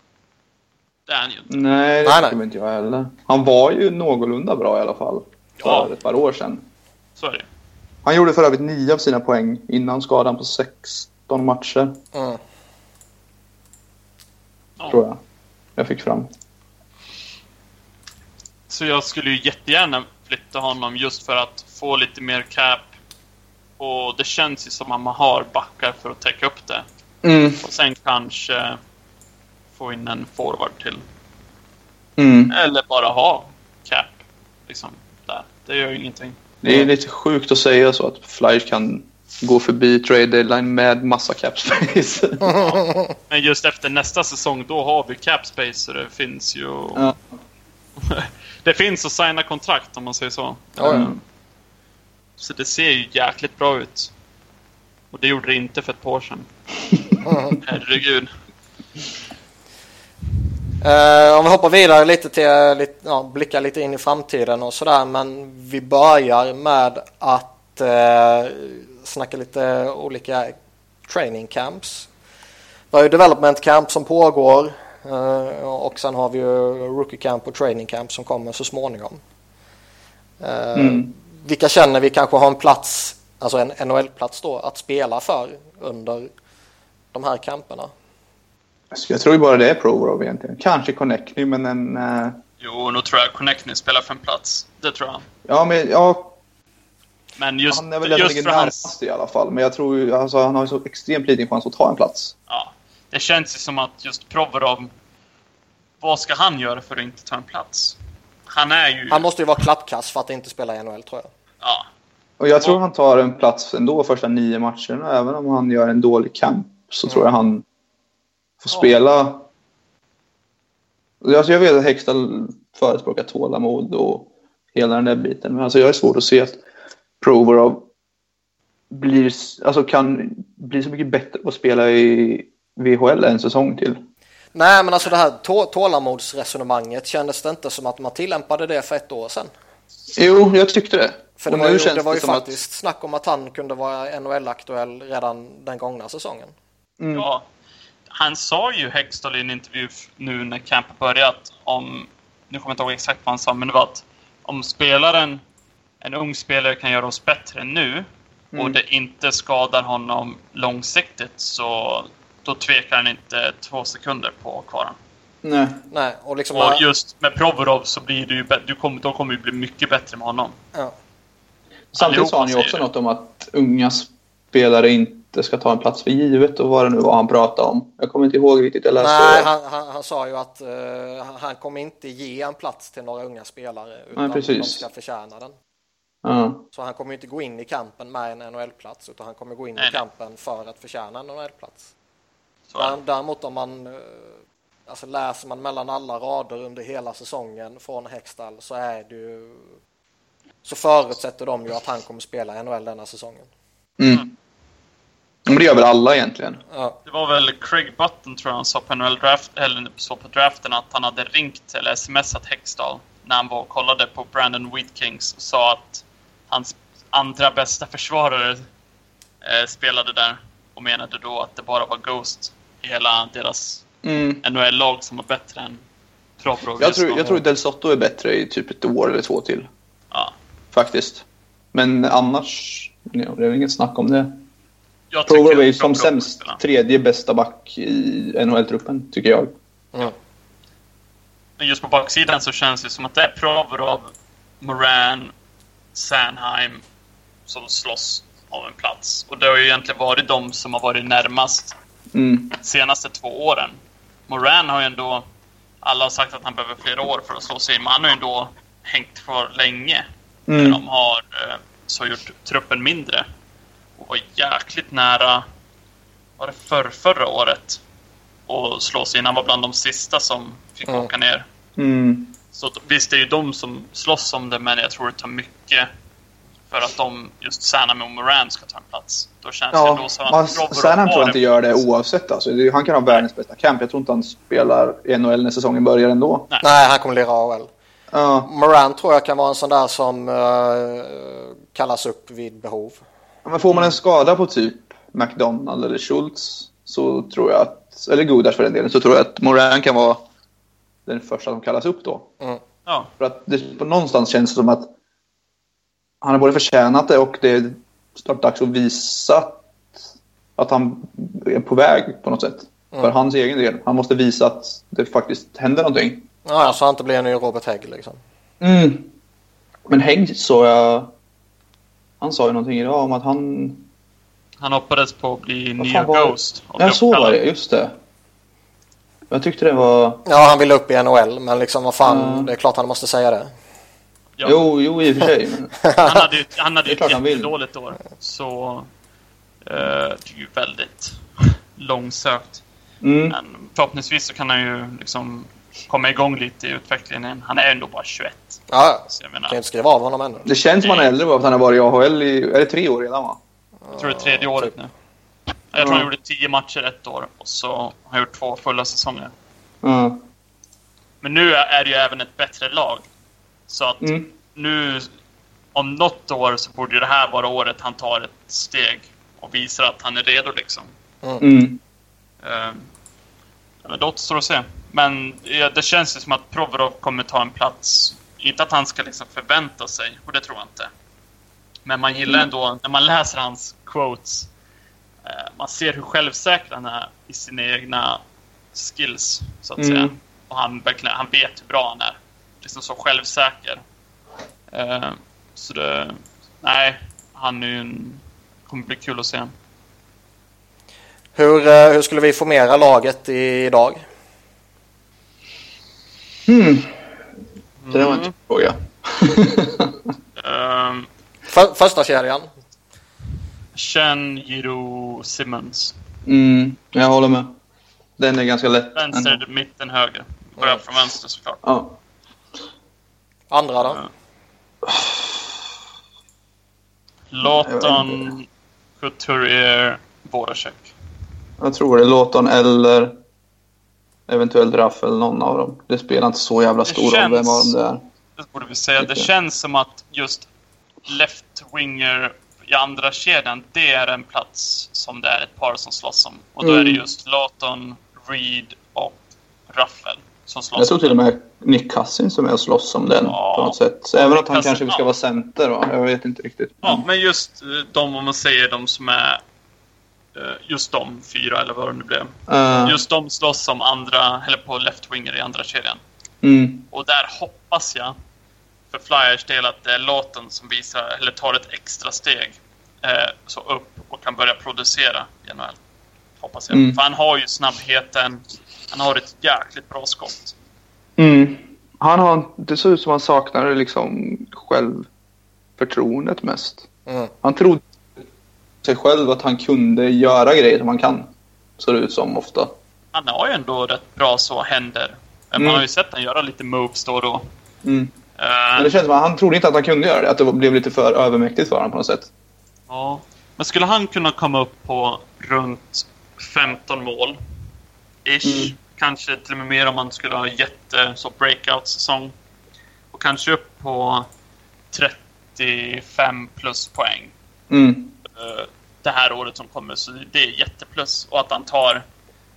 Det är han ju inte. Nej, det Nej, tycker nej. inte jag heller. Han var ju någorlunda bra i alla fall. För Ja. ett par år sedan. Så är det Han gjorde för övrigt 9 av sina poäng innan skadan på 16 matcher, Mm. tror jag. Jag fick fram. Så jag skulle ju jättegärna flytta honom just för att få lite mer cap. Och det känns ju som att man har backar för att täcka upp det. Mm. Och sen kanske få in en forward till. Mm. Eller bara ha cap. Liksom, där. Det gör ju ingenting. Det är lite sjukt att säga så att Flyers kan gå förbi trade deadline med massa cap space. (laughs) Men just efter nästa säsong, då har vi cap space så det finns ju... Ja. (laughs) det finns att signa kontrakt om man säger så. Ja, ja. Mm. Så det ser ju jäkligt bra ut. Och det gjorde det inte för ett par år sedan. (laughs) Herregud. Eh, om vi hoppar vidare lite till, lite, ja, blickar lite in i framtiden och sådär. Men vi börjar med att eh, snacka lite olika training camps. Vi har ju development camp som pågår eh, och sen har vi ju rookie camp och training camp som kommer så småningom. Eh, Mm. Vilka känner vi kanske har en plats, alltså en NHL-plats då, att spela för under de här camperna? Så jag tror ju bara det är Provorov egentligen. Kanske Connectny, men en... eh, Jo, nu tror jag Connectny spelar för en plats. Det tror jag. Ja, men ja, Men just, han är väl just för hans... i alla fall. Men jag tror ju, alltså, han har ju så extremt liten chans att ta en plats. Ja, det känns ju som att just Provorov... Vad ska han göra för att inte ta en plats? Han är ju... Han måste ju vara klappkass för att inte spela i NHL tror jag. Ja, Och jag tror han tar en plats ändå första nio matcherna. Även om han gör en dålig camp så tror jag han får Ja. spela. Alltså jag vet att Hextall förespråkar tålamod och hela den där biten. Men alltså jag är svårt att se att Provorov blir, alltså kan bli så mycket bättre på att spela i VHL en säsong till. Nej, men alltså det här tå- tålamodsresonemanget kändes det inte som att man tillämpade det för ett år sedan. Jo, jag tyckte det. För det Och var ju, känns det var ju som att- faktiskt snack om att han kunde vara NHL-aktuell redan den gångna säsongen. Mm. ja. Han sa ju Hextall i en intervju nu när campet börjat om... Nu kommer jag inte ihåg exakt vad han sa, men det var att om spelaren, en ung spelare kan göra oss bättre nu och Mm. det inte skadar honom långsiktigt så då tvekar han inte två sekunder på kvar Nej. Nej, och liksom... Och just med Provorov så blir du ju du kommer, de kommer ju bli mycket bättre med honom. ja. Samtidigt sa han ju också något om att unga spelare inte ska ta en plats för givet och vad det nu var han pratade om. Jag kommer inte ihåg riktigt. Jag läste Nej, han, han, han sa ju att eh, han- kommer inte ge en plats till några unga spelare utan Nej, precis. de ska förtjäna den. Ja. Så han kommer inte gå in i kampen med en NHL-plats utan han kommer gå in Nej, i kampen för att förtjäna en NHL-plats. Däremot om man eh, alltså läser man mellan alla rader under hela säsongen från Hextall så är det ju så förutsätter de ju att han kommer spela i NHL denna säsongen. Mm. Men det gör väl alla egentligen. Ja, Det var väl Craig Button tror jag han sa på NHL draft, eller så på draften att han hade ringt eller smsat Hextall när han var och kollade på Brandon Wheatkings och sa att hans andra bästa försvarare eh, spelade där och menade då att det bara var Ghost i hela deras Mm. NHL-lag som var bättre än Provorov. Jag, tror, jag tror Del Sotto är bättre i typ ett år eller två till. Ja. Faktiskt. Men annars, det är inget snack om det. Jag Provorov är ju som sämst tredje bästa back i NHL-truppen, tycker jag. mm. Men just på baksidan så känns det som att det är Provorov, Moran, Sanheim som slåss om en plats. Och det har ju egentligen varit de som har varit närmast Mm. senaste två åren. Moran har ju ändå... Alla har sagt att han behöver flera år för att slå sig in, men han har ju ändå hängt kvar länge. När Mm. de har eh, så gjort truppen mindre. Och var jäkligt nära, var det för, förra året? Och slå sig in. Han var bland de sista som fick Mm. åka ner. Mm. Så visst, det är ju de som slåss om det, men jag tror det tar mycket för att de, just Sanam och Moran ska ta en plats. Då känns det Ja, ändå som man, att Sanham tror jag inte gör det oavsett. Alltså. Det- Han kan ha världens bästa camp. Jag tror inte han spelar i NHL när säsongen börjar ändå. Nej, han kommer lira AHL. Ja. Moran tror jag kan vara en sån där som eh, kallas upp vid behov. Men får man en skada på typ McDonald eller Schultz så tror jag att, eller Gudas för den delen, så tror jag att Moran kan vara den första som kallas upp då. Ja, För att det på någonstans känns det som att han har både förtjänat det och det är snart dags att visa att, han är på väg på något sätt. För hans egen del. Han måste visa att det faktiskt händer någonting. Ja, så han inte blir en ny Robert Hägg liksom. Mm. Men Hägg så jag... Han sa ju någonting idag om att han... han hoppades på att bli nya Ghost. Ja, så var det. Just det. Jag tyckte det var... Ja, han vill upp i NHL, men liksom vad fan, Mm. det är klart han måste säga det. Ja. Jo, jo, i och för sig. Men... (laughs) Han hade ju han hade ett han vill. jättedåligt år. Så eh, det är ju väldigt (laughs) långsökt. Mm. Men förhoppningsvis så kan han ju liksom komma igång lite i utvecklingen. Han är ändå bara 21. Ja, Så jag kan ju inte skriva av honom ännu. Det känns som han är äldre bara för att han har varit i AHL i... Är det tre år redan va? jag tror det är tredje året nu. Jag tror han gjorde 10 matcher ett år och så har han gjort två fulla säsonger. Ja. Men nu är det ju även ett bättre lag. Så att Mm. nu, om något år så borde det här vara året han tar ett steg och visar att han är redo liksom. Mm. Eh, men det återstår att se. Men ja, det känns ju som att Provorov kommer ta en plats. Inte att han ska liksom förvänta sig, och det tror jag inte. Men man gillar ändå, när man läser hans quotes, eh, man ser hur självsäker han är i sina egna skills, så att Mm. säga. Och han, verkligen, han vet hur bra han är. Liksom så självsäker. Eh, så det... Nej, han är ju en... kommer bli kul att se. Hur, eh, hur skulle vi formera laget i- idag? Hmm. Det där var en fråga. (laughs) Um, För, första kedjan. Chen, Giro, Simmons. Mm. Jag håller med. Den är ganska lätt. Vänster, ändå. mitten, höger. Börjar från vänster såklart. Ja. Andra då? Lawton, Couturier, Voracek. Jag tror det är Lawton eller eventuellt Raffel, någon av dem. Det spelar inte så jävla stor roll känns- vem av dem det är. Det borde vi säga. Det känns som att just left-winger i andra kedjan, det är en plats som det är ett par som slåss om. Och då är det Mm. just Lawton, Reed och Raffel som slåss Jag tror om till och med Nick Cousins som är och slåss om den Ja. på något sätt. Så även att han Cousins, kanske ska ja. vara center va? Jag vet inte riktigt. Ja, men just eh, de, om man säger de som är just de fyra eller vad det nu blev. Eh, Just de slåss som andra, eller på left-winger i andra kedjan. mm. Och där hoppas jag för Flyers del att det är Lawton som visar, eller tar ett extra steg eh, så upp och kan börja producera i NHL. Hoppas jag. Mm. För han har ju snabbheten, han har ett jäkligt bra skott. Mm. Han har, det ser ut som han saknar liksom självförtroendet mest. Mm. Han trodde sig själv att han kunde göra grejer som han kan. Ser det ut som ofta. Han har ju ändå rätt bra så händer. Men Mm. Man har ju sett han göra lite moves då och då. Mm. Eh, Men det känns som att han trodde inte att han kunde göra det. Att det blev lite för övermäktigt för honom på något sätt. Ja. Men skulle han kunna komma upp på runt 15 mål? Ish. Mm. Kanske till och med mer om man skulle ha jätte så breakout-säsong. Och kanske upp på 35 plus poäng Mm. Eh, det här året som kommer. Så det är jätteplus. Och att han tar,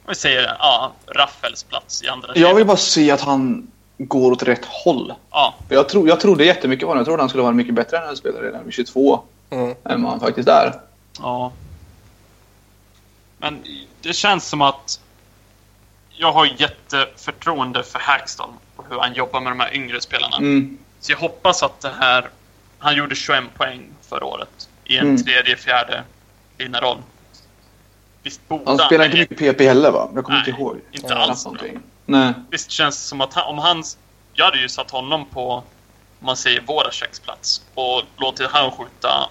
om vi säger, ja, Raffels plats i andra Jag vill bara se att han går åt rätt håll. Ja, Jag, tro, jag trodde jättemycket på honom. Jag trodde han skulle vara mycket bättre än han spelade redan vid 22. Mm. Än vad han faktiskt är. Ja. Men det känns som att jag har jätteförtroende för Hackstall och hur han jobbar med de här yngre spelarna. Mm. Så jag hoppas att det här... Han gjorde 21 poäng förra året i en Mm. tredje, fjärde roll. visst borde Han spelar inte mycket PP heller va? Jag kommer Nej, inte ihåg. inte alls. Nej. Visst känns det som att han, om han... Jag hade ju satt honom på, om man säger våra köksplats och låtit han skjuta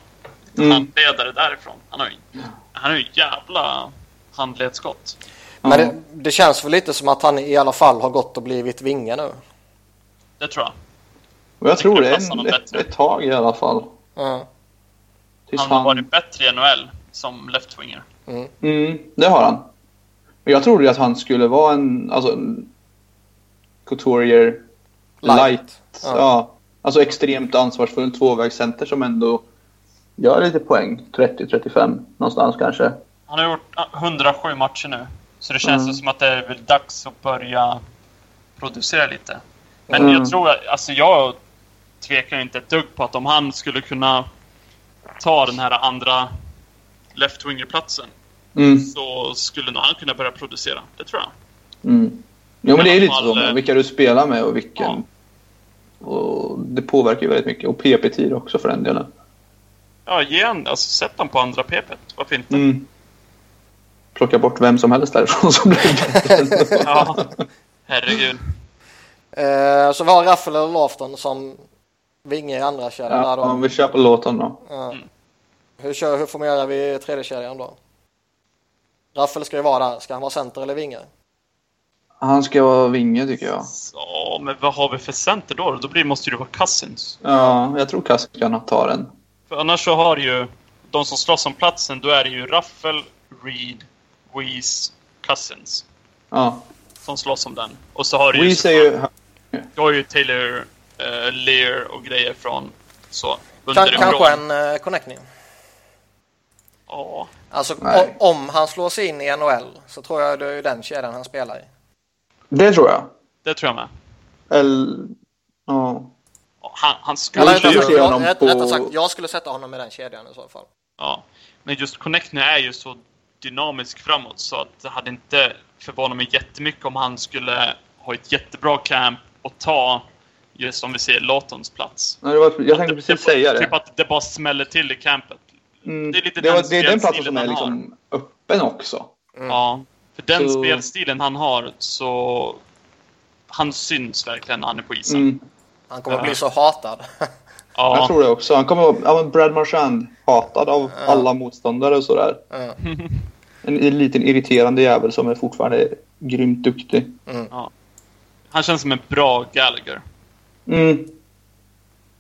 Mm. handledare därifrån. Han har ju, han har ju jävla handledsskott. Men det, det känns väl lite som att han i alla fall har gått och blivit vinge nu. Det tror jag. Och jag tror det det ett, ett tag i alla fall. Ja. Han har varit bättre i NHL som left-winger. Mm, det har han. Men jag trodde ju att han skulle vara en, alltså Couturier light. Light. Ja. Ja. Alltså extremt ansvarsfull tvåvägscenter som ändå gör lite poäng. 30-35 någonstans kanske. Han har gjort ah, 107 matcher nu. Så det känns Mm. som att det är väl dags att börja producera lite. Men Mm. jag tror, att- alltså jag tvekar inte ett dugg på att om han skulle kunna ta den här andra left-winger-platsen Mm. så skulle nog han kunna börja producera. Det tror jag. Mm. Jo men det är lite så med vilka du spelar med och vilken. Och det påverkar ju väldigt mycket. Och PP-tid också för den delen. Ja, ge han, alltså sätt han på andra PP. Varför inte? Mm. Plocka bort vem som helst därifrån (laughs) som blir bättre. Ja, herregud. Eh, så vi har Raffel eller Lofton som vinge i andra kedjan ja, där då. om vi kör på låten då. Ja. Hur, kör, hur formerar vi tredje kedjan då? Raffel ska ju vara där. Ska han vara center eller vinge? Han ska vara vinge tycker jag. Ja, men vad har vi för center då? Då blir, måste det ju vara Cousins. Ja, jag tror Kask kan ta den. För annars så har ju de som slåss om platsen, då är det ju Raffel, Reed, Weeze, Cousins Ja. som slåss om den. Och så har du ju, Weeze är ju... du har ju Taylor, uh, Lear och grejer från så Kan, underifrån. kanske en uh, connecting. Ja, Alltså Nej. om han slår sig in i NHL så tror jag det är den kedjan han spelar i. Det tror jag. det tror jag med. Eller... Ja. Han, han skulle Eller rättare ju... sagt, jag, honom rätt, på- rättare sagt, jag skulle sätta honom i den kedjan i så fall. Ja. Men just Connectny är ju så dynamisk framåt så att det hade inte förvånat mig jättemycket om han skulle ha ett jättebra camp och ta just om vi säger Lawtons plats. Nej, det var, jag tänkte Att precis säga det. Typ att det bara smäller till i campet. Mm. det är lite det, var, den det är den platsen som är liksom öppen också. Ja. För den Så- spelstilen han har så... Han syns verkligen när han är på isen. Mm. Han kommer Ja. bli så hatad. (laughs) Ja. Jag tror det också. Han kommer vara ja, Brad Marchand hatad av alla motståndare och sådär. Ja. (laughs) En, en liten irriterande jävel som är fortfarande grymt duktig. Han känns som en bra Gallagher. Mm.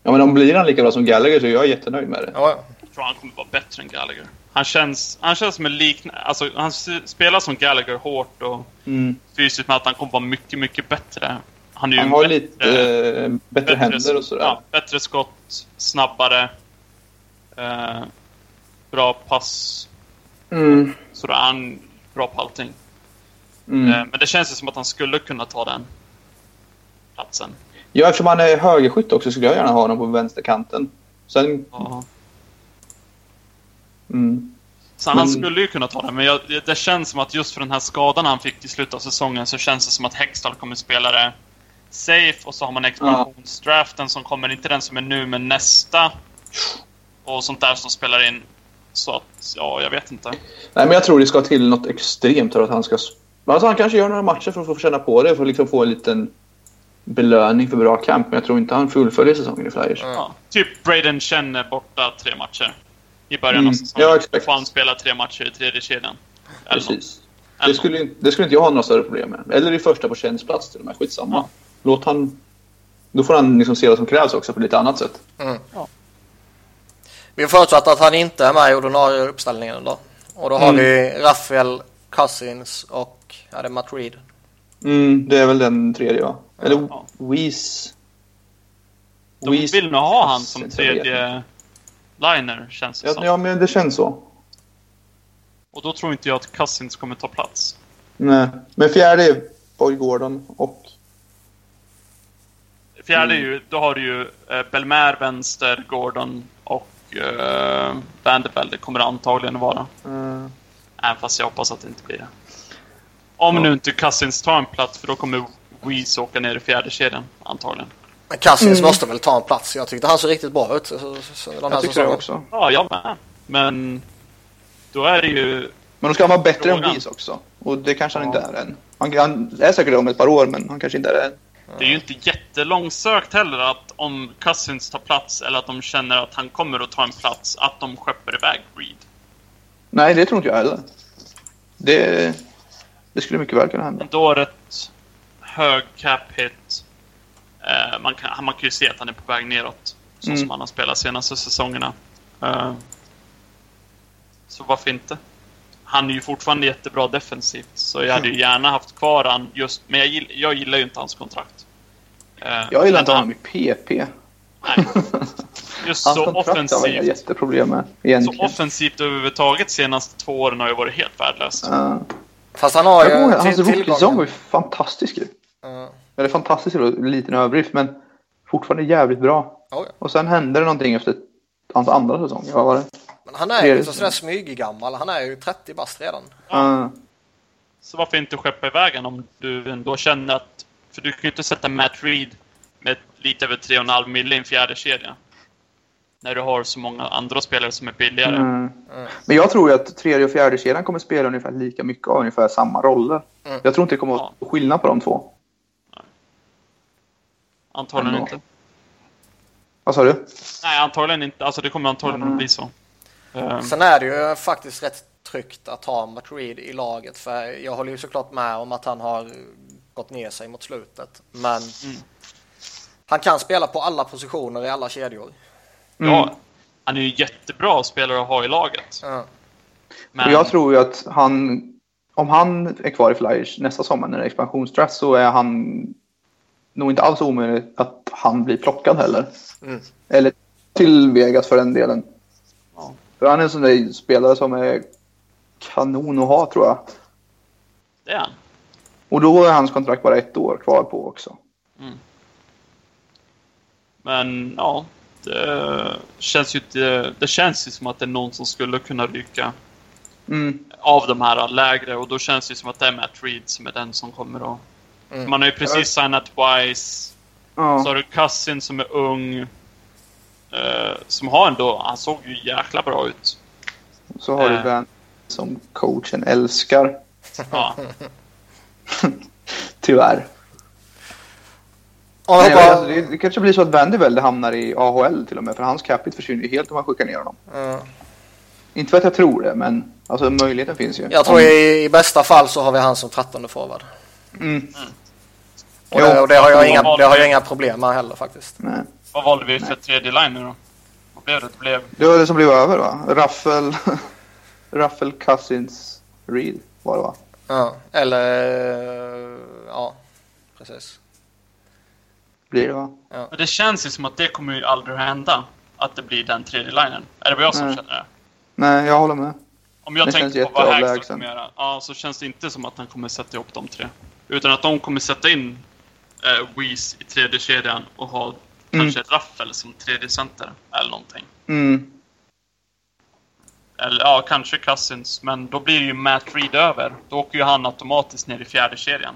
Ja men om blir han lika bra som Gallagher så är jag jättenöjd med det. Ja, ja. Jag tror han kommer vara bättre än Gallagher. Han känns, han känns som en liknande... Alltså, han spelar som Gallagher hårt och Mm. fysiskt med att han kommer vara mycket, mycket bättre. Han är ju Han har bättre, lite eh, bättre händer och sådär. Ja, bättre skott, snabbare. Eh, bra pass. Mm. Sådär, han bra på allting. Mm. Eh, men det känns ju som att han skulle kunna ta den platsen. Ja, eftersom han är högerskytt också skulle jag gärna ha honom på vänsterkanten. Sen... Ja. Mm. Så han Men- skulle ju kunna ta den, men jag, det, det känns som att just för den här skadan han fick i slutet av säsongen så känns det som att Hextall kommer spela det safe och så har man expansionsdraften som kommer, inte den som är nu, men nästa. Och sånt där som spelar in. Så att, ja, jag vet inte. Nej, men jag tror det ska till något extremt för att han ska... Alltså han kanske gör några matcher för att få känna på det, för att liksom få en liten belöning för bra kamp. Men jag tror inte han fullföljer säsongen i Flyers. Ja, typ Braden Chen är borta tre matcher. I början Mm, av säsongen. ja, exakt. Får han spela tre matcher i tredje kedjan. Eller. Precis. Eller Det skulle, inte- det skulle inte jag ha några större problem med. Eller i första på Chens plats till och med. Skitsamma. Ja. Låt han... Då får han liksom se vad som krävs också på lite annat sätt. Vi har förutsatt att han inte är med i ordinarie uppställningen då. Och då har Mm. vi Rafael Cousins och ja, det är Matt Reed. Mm, det är väl den tredje va? Eller Ja. Weeze... De vill nog ha han som tredje liner, känns det Ja, som. ja, men det känns så. Och då tror inte jag att Cousins kommer ta plats. Nej. Men fjärde är Boy Gordon och... Fjärde Mm. är ju, då har du ju eh, Belmer vänster, Gordon och eh, Vanderbilt. Det kommer det antagligen vara. eh, Även fast jag hoppas att det inte blir det. Om Ja. nu inte Cousins tar en plats, för då kommer Weeze åka ner i fjärde kedjan antagligen. Men Cousins Mm. måste väl ta en plats. Jag tyckte han såg riktigt bra ut så, så, så, den här jag tycker det också. Ja, jag med. Men då är det ju Men då ska han vara bättre Frågan. än Reese också. Och det kanske han inte är än. Han, han är säkert om ett par år, men han kanske inte är det än. Det är ju inte jättelångsökt heller att om Cousins tar plats eller att de känner att han kommer att ta en plats, att de skeppar iväg Reed. Nej, det tror inte jag heller. Det, det skulle mycket väl kunna hända. Då är ett hög cap hit. Eh, man, kan, man kan ju se att han är på väg neråt. Så Mm. som han har spelat senaste säsongerna. Eh, så varför inte? Han är ju fortfarande jättebra defensivt. Så jag hade ju (laughs) gärna haft kvar han just... Men jag, gill, jag gillar ju inte hans kontrakt. Eh, Jag gillar inte han- honom i PP. Nej. (laughs) Just Hans så kontrakt har jag offensivt. jätteproblem med, Så egentligen. offensivt överhuvudtaget senaste två åren har ju varit helt värdelöst. Ja. Fast han har Jag kommer ju hans rookie-säsong var ju fantastisk ju. Ja. Eller fantastisk är en liten överdrift, men fortfarande jävligt bra. Oh, ja. Och sen hände det någonting efter hans andra säsong. Vad var det? Men han är ju sådär smyggammal. Han är ju 30 bast redan. Ja. Så varför inte skeppa iväg om du ändå känner att... För du kan ju inte sätta Matt Reed med lite över 3,5 mille i en fjärde kedja. När du har så många andra spelare som är billigare. Mm. Men jag tror ju att tredje och fjärde kedjan kommer spela ungefär lika mycket av ungefär samma roller. Mm. Jag tror inte det kommer att vara skillnad på de två. Antagligen Ändå. inte. Vad sa du? Nej, antagligen inte. Alltså det kommer antagligen Mm. att bli så. Ehm, Sen är det ju faktiskt rätt tryggt att ha Matt Reed i laget. För jag håller ju såklart med om att han har gått ner sig mot slutet. Men Mm. han kan spela på alla positioner i alla kedjor. Ja, han är ju jättebra spelare att ha i laget. Ja. Men Och jag tror ju att han, om han är kvar i Flyers nästa sommar när det är expansionsdraft så är han nog inte alls omöjligt att han blir plockad heller. Mm. Eller till Vegas för den delen. Ja. För han är en sån där spelare som är kanon att ha tror jag. det är han. Och då är hans kontrakt bara ett år kvar på också. Men ja, det känns ju inte, det känns ju som att det är någon som skulle kunna ryka Mm. av de här lägre och då känns det som att det är Matt Reed som är den som kommer att... Mm. Man har ju precis signat Wise. Så Ja. har du Cousin som är ung. eh, som har ändå, han såg ju jäkla bra ut. Så har du Äh. Van som coachen älskar. Ja, (laughs) Tyvärr. Om vi Nej, hoppar- alltså, det, det kanske blir så att Vandervelde hamnar i AHL till och med. För hans capita försvinner ju helt om man skickar ner honom. Ja. Inte för att jag tror det, men alltså, möjligheten finns ju. Jag tror i, i bästa fall så har vi han som 13 forward. Mm. Och, Jo. det, och det, har jag inga, Ja, det har jag inga problem med heller faktiskt. Nej. vad valde vi för tredje line nu då? Vad blev det? Det blev... Det var det som blev över va? Raffel, (laughs) Raffel Cousins Reed var det va? Ja. Eller, ja, precis. Blir det va? Men det känns ju som att det kommer ju aldrig att hända. Att det blir den tredje linen. Är det bara jag som Nej. känner det? Nej, jag håller med. Om jag Det tänker på vad Hagstad kommer göra, ja, så känns det inte som att han kommer sätta ihop de tre. Utan att de kommer sätta in eh, Weiss i tredje kedjan och ha Mm. kanske Raffel som tredje center eller någonting. Mm. Eller ja, kanske Cousins, men då blir det ju Matt Reed över. Då åker ju han automatiskt ner i fjärde kedjan.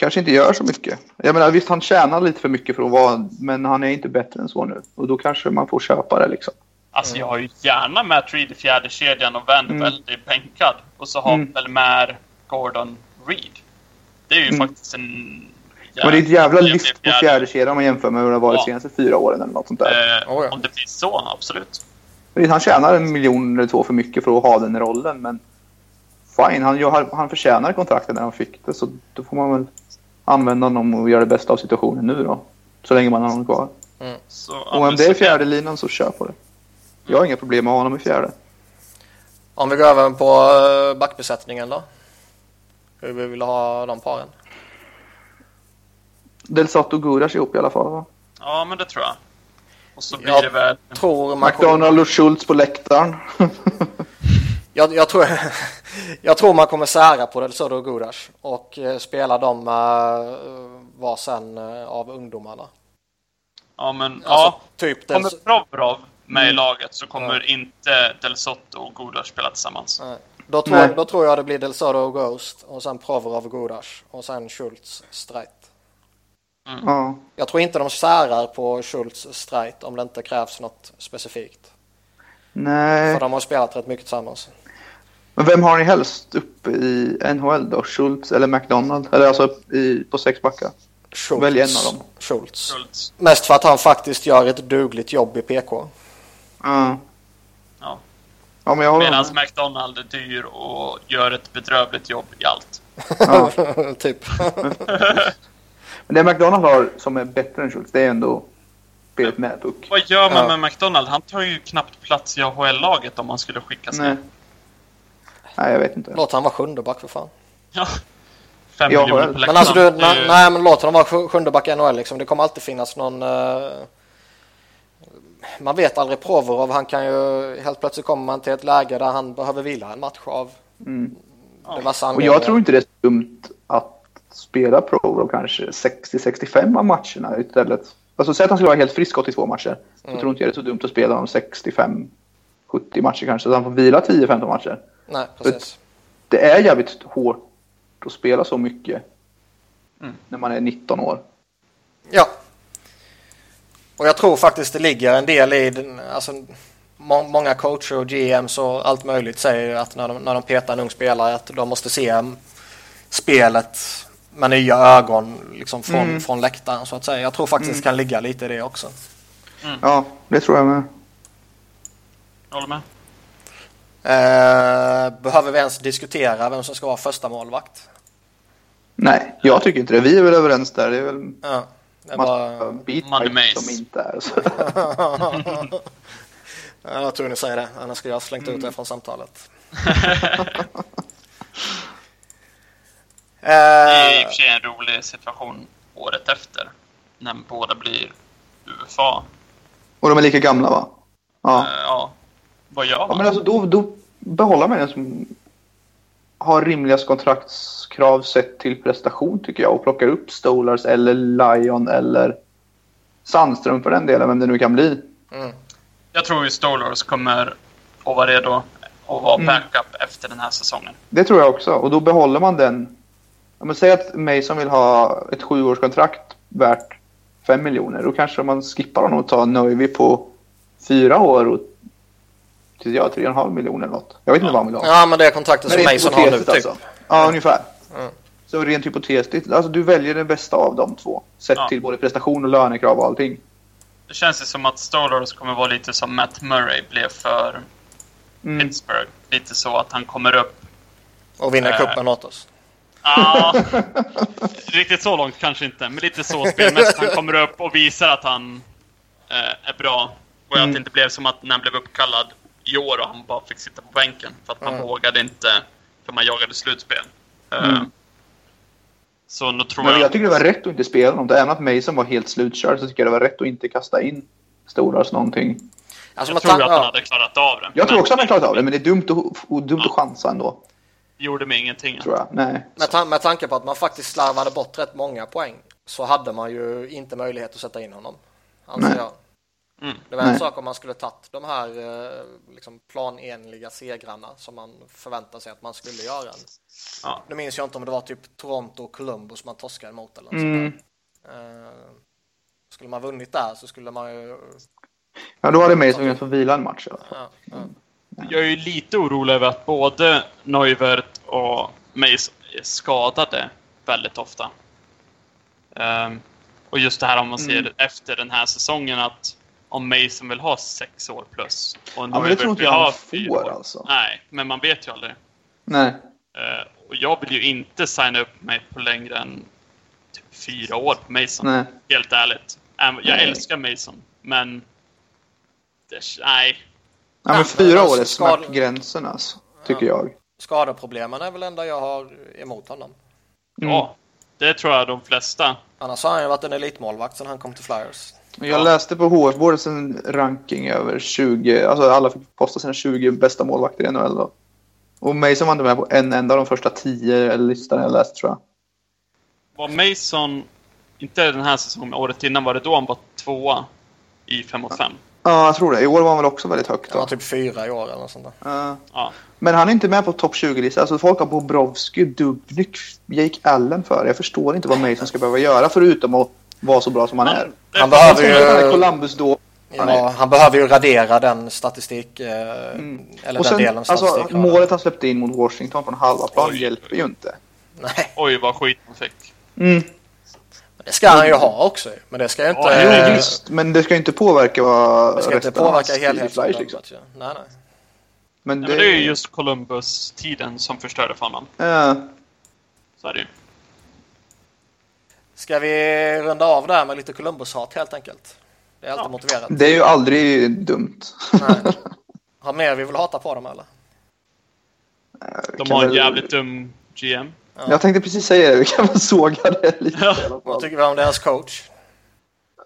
Kanske inte gör så mycket. Jag menar visst, han tjänar lite för mycket för att vara, men han är inte bättre än så nu. Och då kanske man får köpa det liksom. Alltså jag har ju gärna Matt Reed i fjärde kedjan och Vanderbilt är bänkad. Och så har Mm. Belmer, Gordon, Reed. Det är ju Mm. faktiskt en... Men det är ett jävla lyft på fjärde kedjan om man jämför med hur det har varit Ja. de senaste fyra åren eller något sånt där. Eh, Oh, ja. Om det blir så, absolut. Han tjänar en miljon eller två för mycket för att ha den rollen, men fine. Han, han, förtjänar kontraktet när han fick det, så då får man väl använda honom och göra det bästa av situationen nu då. Så länge man har honom kvar. Så, ja, Och om det är så- fjärde linan så kör på det. Jag har inga problem med att ha honom i fjärde. Om vi går över på eh, backbesättningen då? Hur vi vill ha de paren? Del Sotto och Gudas ihop i alla fall va? Ja, men det tror jag. Och så blir Ja. det väl... Tror man McDonald och Schultz på läktaren. (laughs) jag, jag, tror, (laughs) jag tror man kommer sära på Del Sodo och Gudas och eh, spela dem med uh, varsin eh, av ungdomarna. Ja, men Alltså, ja. typ Del, Kommer Provrov med Mm. i laget så kommer inte Del Sotto och Goda spela tillsammans. Nej. då, tror, Nej. då tror jag det blir Del Sodo och Ghost och sen Provorov och Gudas och sen Schultz Streit. ja. Jag tror inte de särar på Schultz Streit om det inte krävs något specifikt. Nej. För de har spelat rätt mycket tillsammans. Men vem har ni helst uppe i NHL då? Schultz eller McDonald? Eller alltså i, på sex backar? Schultz. Välj en av dem. Schultz. Schultz. Mest för att han faktiskt gör ett dugligt jobb i PK. Ja. Ja. Ja, men jag Medan med. McDonald är dyr och gör ett bedrövligt jobb i allt. Ja. (laughs) typ. (laughs) Men det McDonald har som är bättre än Schultz, det är ändå spelet med puck. Vad gör man Ja. med McDonald? Han tar ju knappt plats i AHL-laget om han skulle skickas Nej. ner. Nej, jag vet inte. Låt han vara sjunde back för fan. Ja. Fem ja, miljoner på Men alltså du, na, ju... nej men låt honom vara sjunde back i NHL liksom. Det kommer alltid finnas någon... Uh... Man vet aldrig Provorov, han kan ju... Helt plötsligt kommer man till ett läge där han behöver vila en match av... Mm. Ja. Och jag tror inte det är dumt att spela Provorov kanske 60-65 av matcherna istället. Alltså säg att han skulle vara helt frisk 82 matcher. Mm. Tror inte jag det är så dumt att spela om 65 70 matcher kanske, utan han får vila 10-15 matcher. Nej, precis. Det är jävligt hårt att spela så mycket mm. när man är 19 år. Ja. Och jag tror faktiskt det ligger en del i den, alltså, må många coacher och GMs och allt möjligt säger att när de, när de petar en ung spelare att de måste se spelet med nya ögon liksom från, mm. från läktaren så att säga. Jag tror faktiskt mm. det kan ligga lite i det också. Mm. Ja, det tror jag med. Jag håller med. Eh, behöver vi ens diskutera vem som ska vara första målvakt? Nej, jag tycker inte det. Vi är väl överens där. Det är väl Ja, det är bara... Money som inte är så. (laughs) ja, jag tror ni säger det, annars skulle jag ha slängt ut det från samtalet. (laughs) Det är i och Eh, för sig en rolig situation året efter. När båda blir UFA. Och de är lika gamla va? Ja. Eh, ja. Vad gör Ja, man? men alltså då, då behåller man en som har rimliga kontraktskrav sett till prestation tycker jag och plockar upp Stolars eller Lion eller Sandström för den delen, vem det nu kan bli. mm. Jag tror ju Stolars kommer att vara redo att vara Mm. backup efter den här säsongen. Det tror jag också och då behåller man den. Ja, men säg att Mason vill ha ett sjuårskontrakt värt 5 miljoner. Då kanske man skippar honom och tar Nöjvi på fyra år och till jag, 3,5 miljoner eller något. Jag vet inte vad han vill ha. Ja, men det är kontraktet som Mason har nu typ. alltså. Ja, ungefär. Mm. Så rent hypotetiskt, alltså du väljer det bästa av de två. Sett Ja. till både prestation och lönekrav och allting. Det känns ju som att Stolars kommer vara lite som Matt Murray blev för Mm. Pittsburgh. Lite så att han kommer upp. Och vinner Eh. cupen åt oss. Ah, (laughs) riktigt så långt kanske inte, men lite så spelmässigt. Han kommer upp och visar att han eh, är bra. Och att Mm. det inte blev som att när han blev uppkallad i år och han bara fick sitta på bänken. För att man Mm. vågade inte, för man jagade slutspel. Eh, Mm. Så nu tror Men jag... jag tycker det var rätt att inte spela honom. Även att Mason var helt slutkörd så tycker jag det var rätt att inte kasta in Storas någonting. Alltså, jag tror att han ja. hade klarat av det. Jag tror också att han klarat av det, men det är dumt att, och dumt att chansa ändå. gjorde mig ingenting. Tror jag. Nej. Med, tan- med tanke på att man faktiskt slarvade bort rätt många poäng så hade man ju inte möjlighet att sätta in honom. Anser Nej. jag. Mm. Det var en Nej. sak om man skulle tagit de här eh, liksom planenliga segrarna som man förväntar sig att man skulle göra. Ja. Nu minns jag inte om det var typ Toronto och Columbus man torskade mot eller något Mm. Eh, Skulle man vunnit där så skulle man ju... Ja, då hade Mason kunnat få vila en match. Ja, ja. Jag är ju lite orolig över att både Neuvert och Mace är skadade väldigt ofta. Ehm, och just det här om man ser Mm. efter den här säsongen att om Mason vill ha sex år plus och men det tror inte jag han ha får, alltså. Nej, men man vet ju aldrig. Nej. Ehm, och jag vill ju inte signa upp mig på längre än typ fyra år på Mason. Nej. Helt ärligt. Jag Nej. älskar Mason, men... Det, nej. Ja, men fyra år är smärtgränsen alltså. Tycker Ja. jag. Skadeproblemen är väl enda jag har emot honom. Mm. Ja, det tror jag de flesta. Annars har han ju varit en elitmålvakt sedan han kom till Flyers. Jag Ja. läste på HF Boards en ranking över 20, alltså alla fick posta sina 20 bästa målvakter i NHL då. Och Mason var inte med på en enda av de första 10 listan jag läst tror jag. Var Mason, inte den här säsongen, men året innan, var det då han var tvåa i 5 mot 5? Ja, jag tror det. I år var han väl också väldigt högt då. typ fyra i år eller något sånt där. Ja. Ja. Men han är inte med på topp 20-listan. Alltså folk har Bobrovsky, Dubnyk, Jake Allen för. Jag förstår inte vad Mason ska behöva göra förutom att vara så bra som han är. Han behöver ju... Columbus då Ja, han, behöver ju radera den statistik, eh, Mm. eller Och den sen, delen statistik. alltså, målet han släppte in mot Washington från halva plan Oj. hjälper ju inte. Nej, Oj, vad skit han fick. Mm. det ska han ju ha också. Men det ska ju inte... Ja, Jo, Eh, visst, men det ska ju inte påverka vad det ska inte av påverka helheten. Liksom. Nej, nej. Men Nej, det, men det är ju just Columbus-tiden som förstörde för honom. Ja, Så är det ju. Ska vi runda av där med lite Columbus-hat helt enkelt? Det är alltid Ja. motiverat. det är ju aldrig dumt. Nej. (laughs) Har mer vi vill hata på dem eller? De Kan har en jävligt dum GM. Jag tänkte precis säga det, vi kan väl såga det lite Ja. i alla Vad fall. tycker vi om deras coach?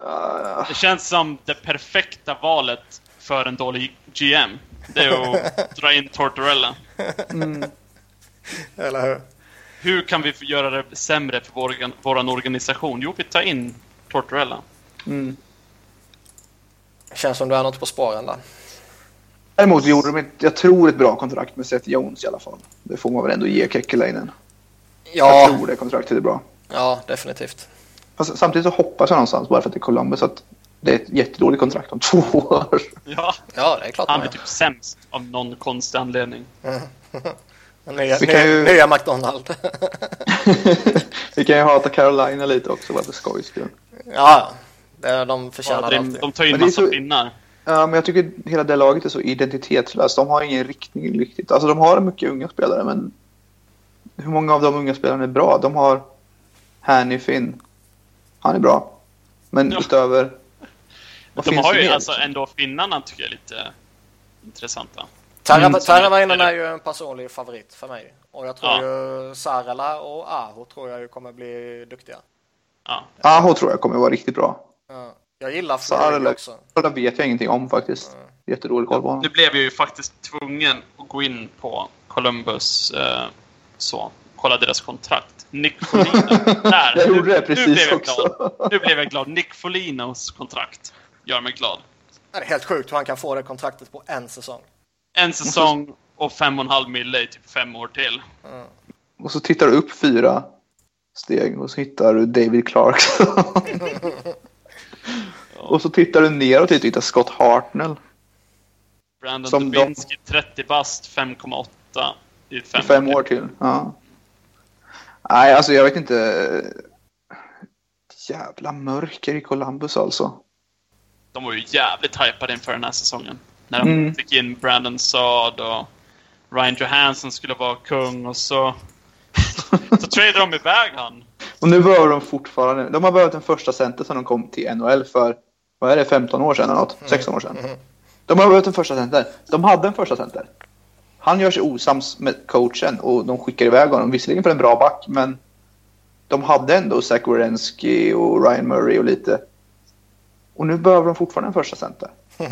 Ah, Det känns som det perfekta valet för en dålig GM. Det är att (laughs) dra in Tortorella. Eller hur? Hur kan vi göra det sämre för vår, vår organisation? Jo, vi tar in Tortorella. mm. Känns som du är något på spåren där. Däremot gjorde de ett, jag tror, ett bra kontrakt med Seth Jones i alla fall. Det får man väl ändå ge Kekkeläinen. Jag Ja, tror det kontraktet är bra. ja definitivt. Fast samtidigt så hoppas jag någonstans, bara för att det är Columbus, att det är ett jättedåligt kontrakt om (laughs) två år. Ja, Ja, det är klart han är typ sämst av någon konstig anledning. (laughs) Nya, Vi kan nya, ju- nya McDonald. (laughs) Vi kan ju hata Carolina lite också, bara för skojs skull. ja, det, de förtjänar Ja, alltid. de, de tar in det är massa så- pinnar. Ja, men jag tycker hela det laget är så identitetslöst. De har ingen riktning riktigt. Alltså de har mycket unga spelare, men hur många av de unga spelarna är bra? De har Hanny Finn. Han är bra. Men Ja. utöver... Vad De finns har det ju mer? alltså ändå finnarna tycker jag är lite intressanta. Mm. Terravainen är ju en personlig favorit för mig. Och jag tror Ja. ju Sarala och Aho tror jag ju kommer bli duktiga. Ja. Aho tror jag kommer vara riktigt bra. Ja. Jag gillar Sarala- också. Det vet jag ingenting om faktiskt. Jättedålig koll på honom. Nu blev jag ju faktiskt tvungen att gå in på Columbus eh, så. Kolla deras kontrakt. Nick Folino. (laughs) Där! Jag gjorde det nu precis blev jag också. Glad. (laughs) Nu blev jag glad. Nick Folinos kontrakt gör mig glad. Det är helt sjukt hur han kan få det kontraktet på en säsong. En säsong och fem och en halv mille i typ fem år till. Och så tittar du upp fyra steg och så hittar du David Clarkson. (laughs) och så tittar du neråt och hittar Scott Hartnell. Brandon Som de- Dubinsky, 30 bast, 5,8 i fem, fem år till. Ja. Nej, alltså jag vet inte. Jävla mörker i Columbus alltså. De var ju jävligt hypade inför den här säsongen. När de Mm. fick in Brandon Saad och Ryan Johansson skulle vara kung och så... (laughs) så tradade de iväg han. Och nu behöver de fortfarande. De har behövt en första center som de kom till NHL för, vad är det, 15 år sedan eller något? 16 år sedan. De har behövt en första center. De hade en första center. Han gör sig osams med coachen och de skickar iväg honom. Visserligen för en bra back, men de hade ändå Zach Werenski och Ryan Murray och lite. Och nu behöver de fortfarande en första center. (laughs)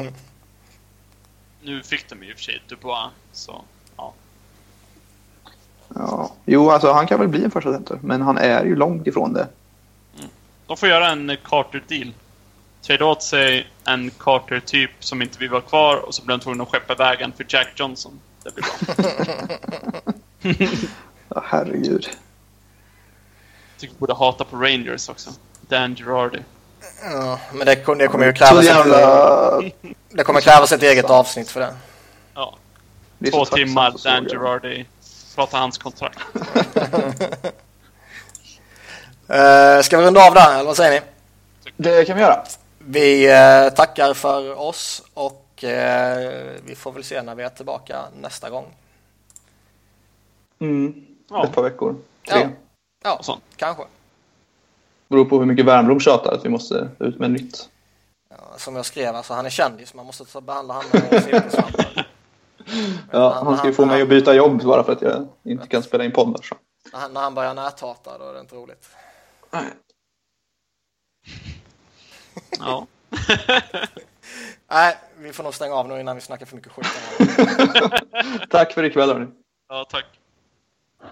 Nu fick de ju i och för sig Dubois, så ja. Ja. Jo, alltså han kan väl bli en första center, men han är ju långt ifrån det. De får göra en Carter-deal. Trade åt sig en Carter-typ som inte vill vara kvar och så blir de tvungna att skeppa iväg en för Jack Johnson. Det blir bra. (laughs) Ja, herregud. Jag tycker vi borde hata på Rangers också. Dan Girardi. Ja, men det, det kommer ju krävas ett, jävla... (laughs) det kommer krävas ett eget avsnitt för det. Ja, det två timmar, Dan. Girardi. Prata hans kontrakt. Uh, (laughs) ska vi runda av där, eller vad säger ni? Det kan vi göra. Vi eh, tackar för oss och eh, vi får väl se när vi är tillbaka nästa gång. Mm. Ja. Ett par veckor. Tre. Ja. Ja, sånt. kanske. Beror på hur mycket Wernbloom tjatar att vi måste ut med nytt. Ja, som jag skrev, alltså, han är kändis. Man måste ta behandla honom med. (laughs) Ja, han ska ju få mig att byta jobb bara för att jag inte kan spela in poddar. Så. När han, när han börjar näthata, då är det inte roligt. Ja. (laughs) (laughs) Nej, vi får nog stänga av nu innan vi snackar för mycket skit. Tack för ikväll hörni. ja, tack.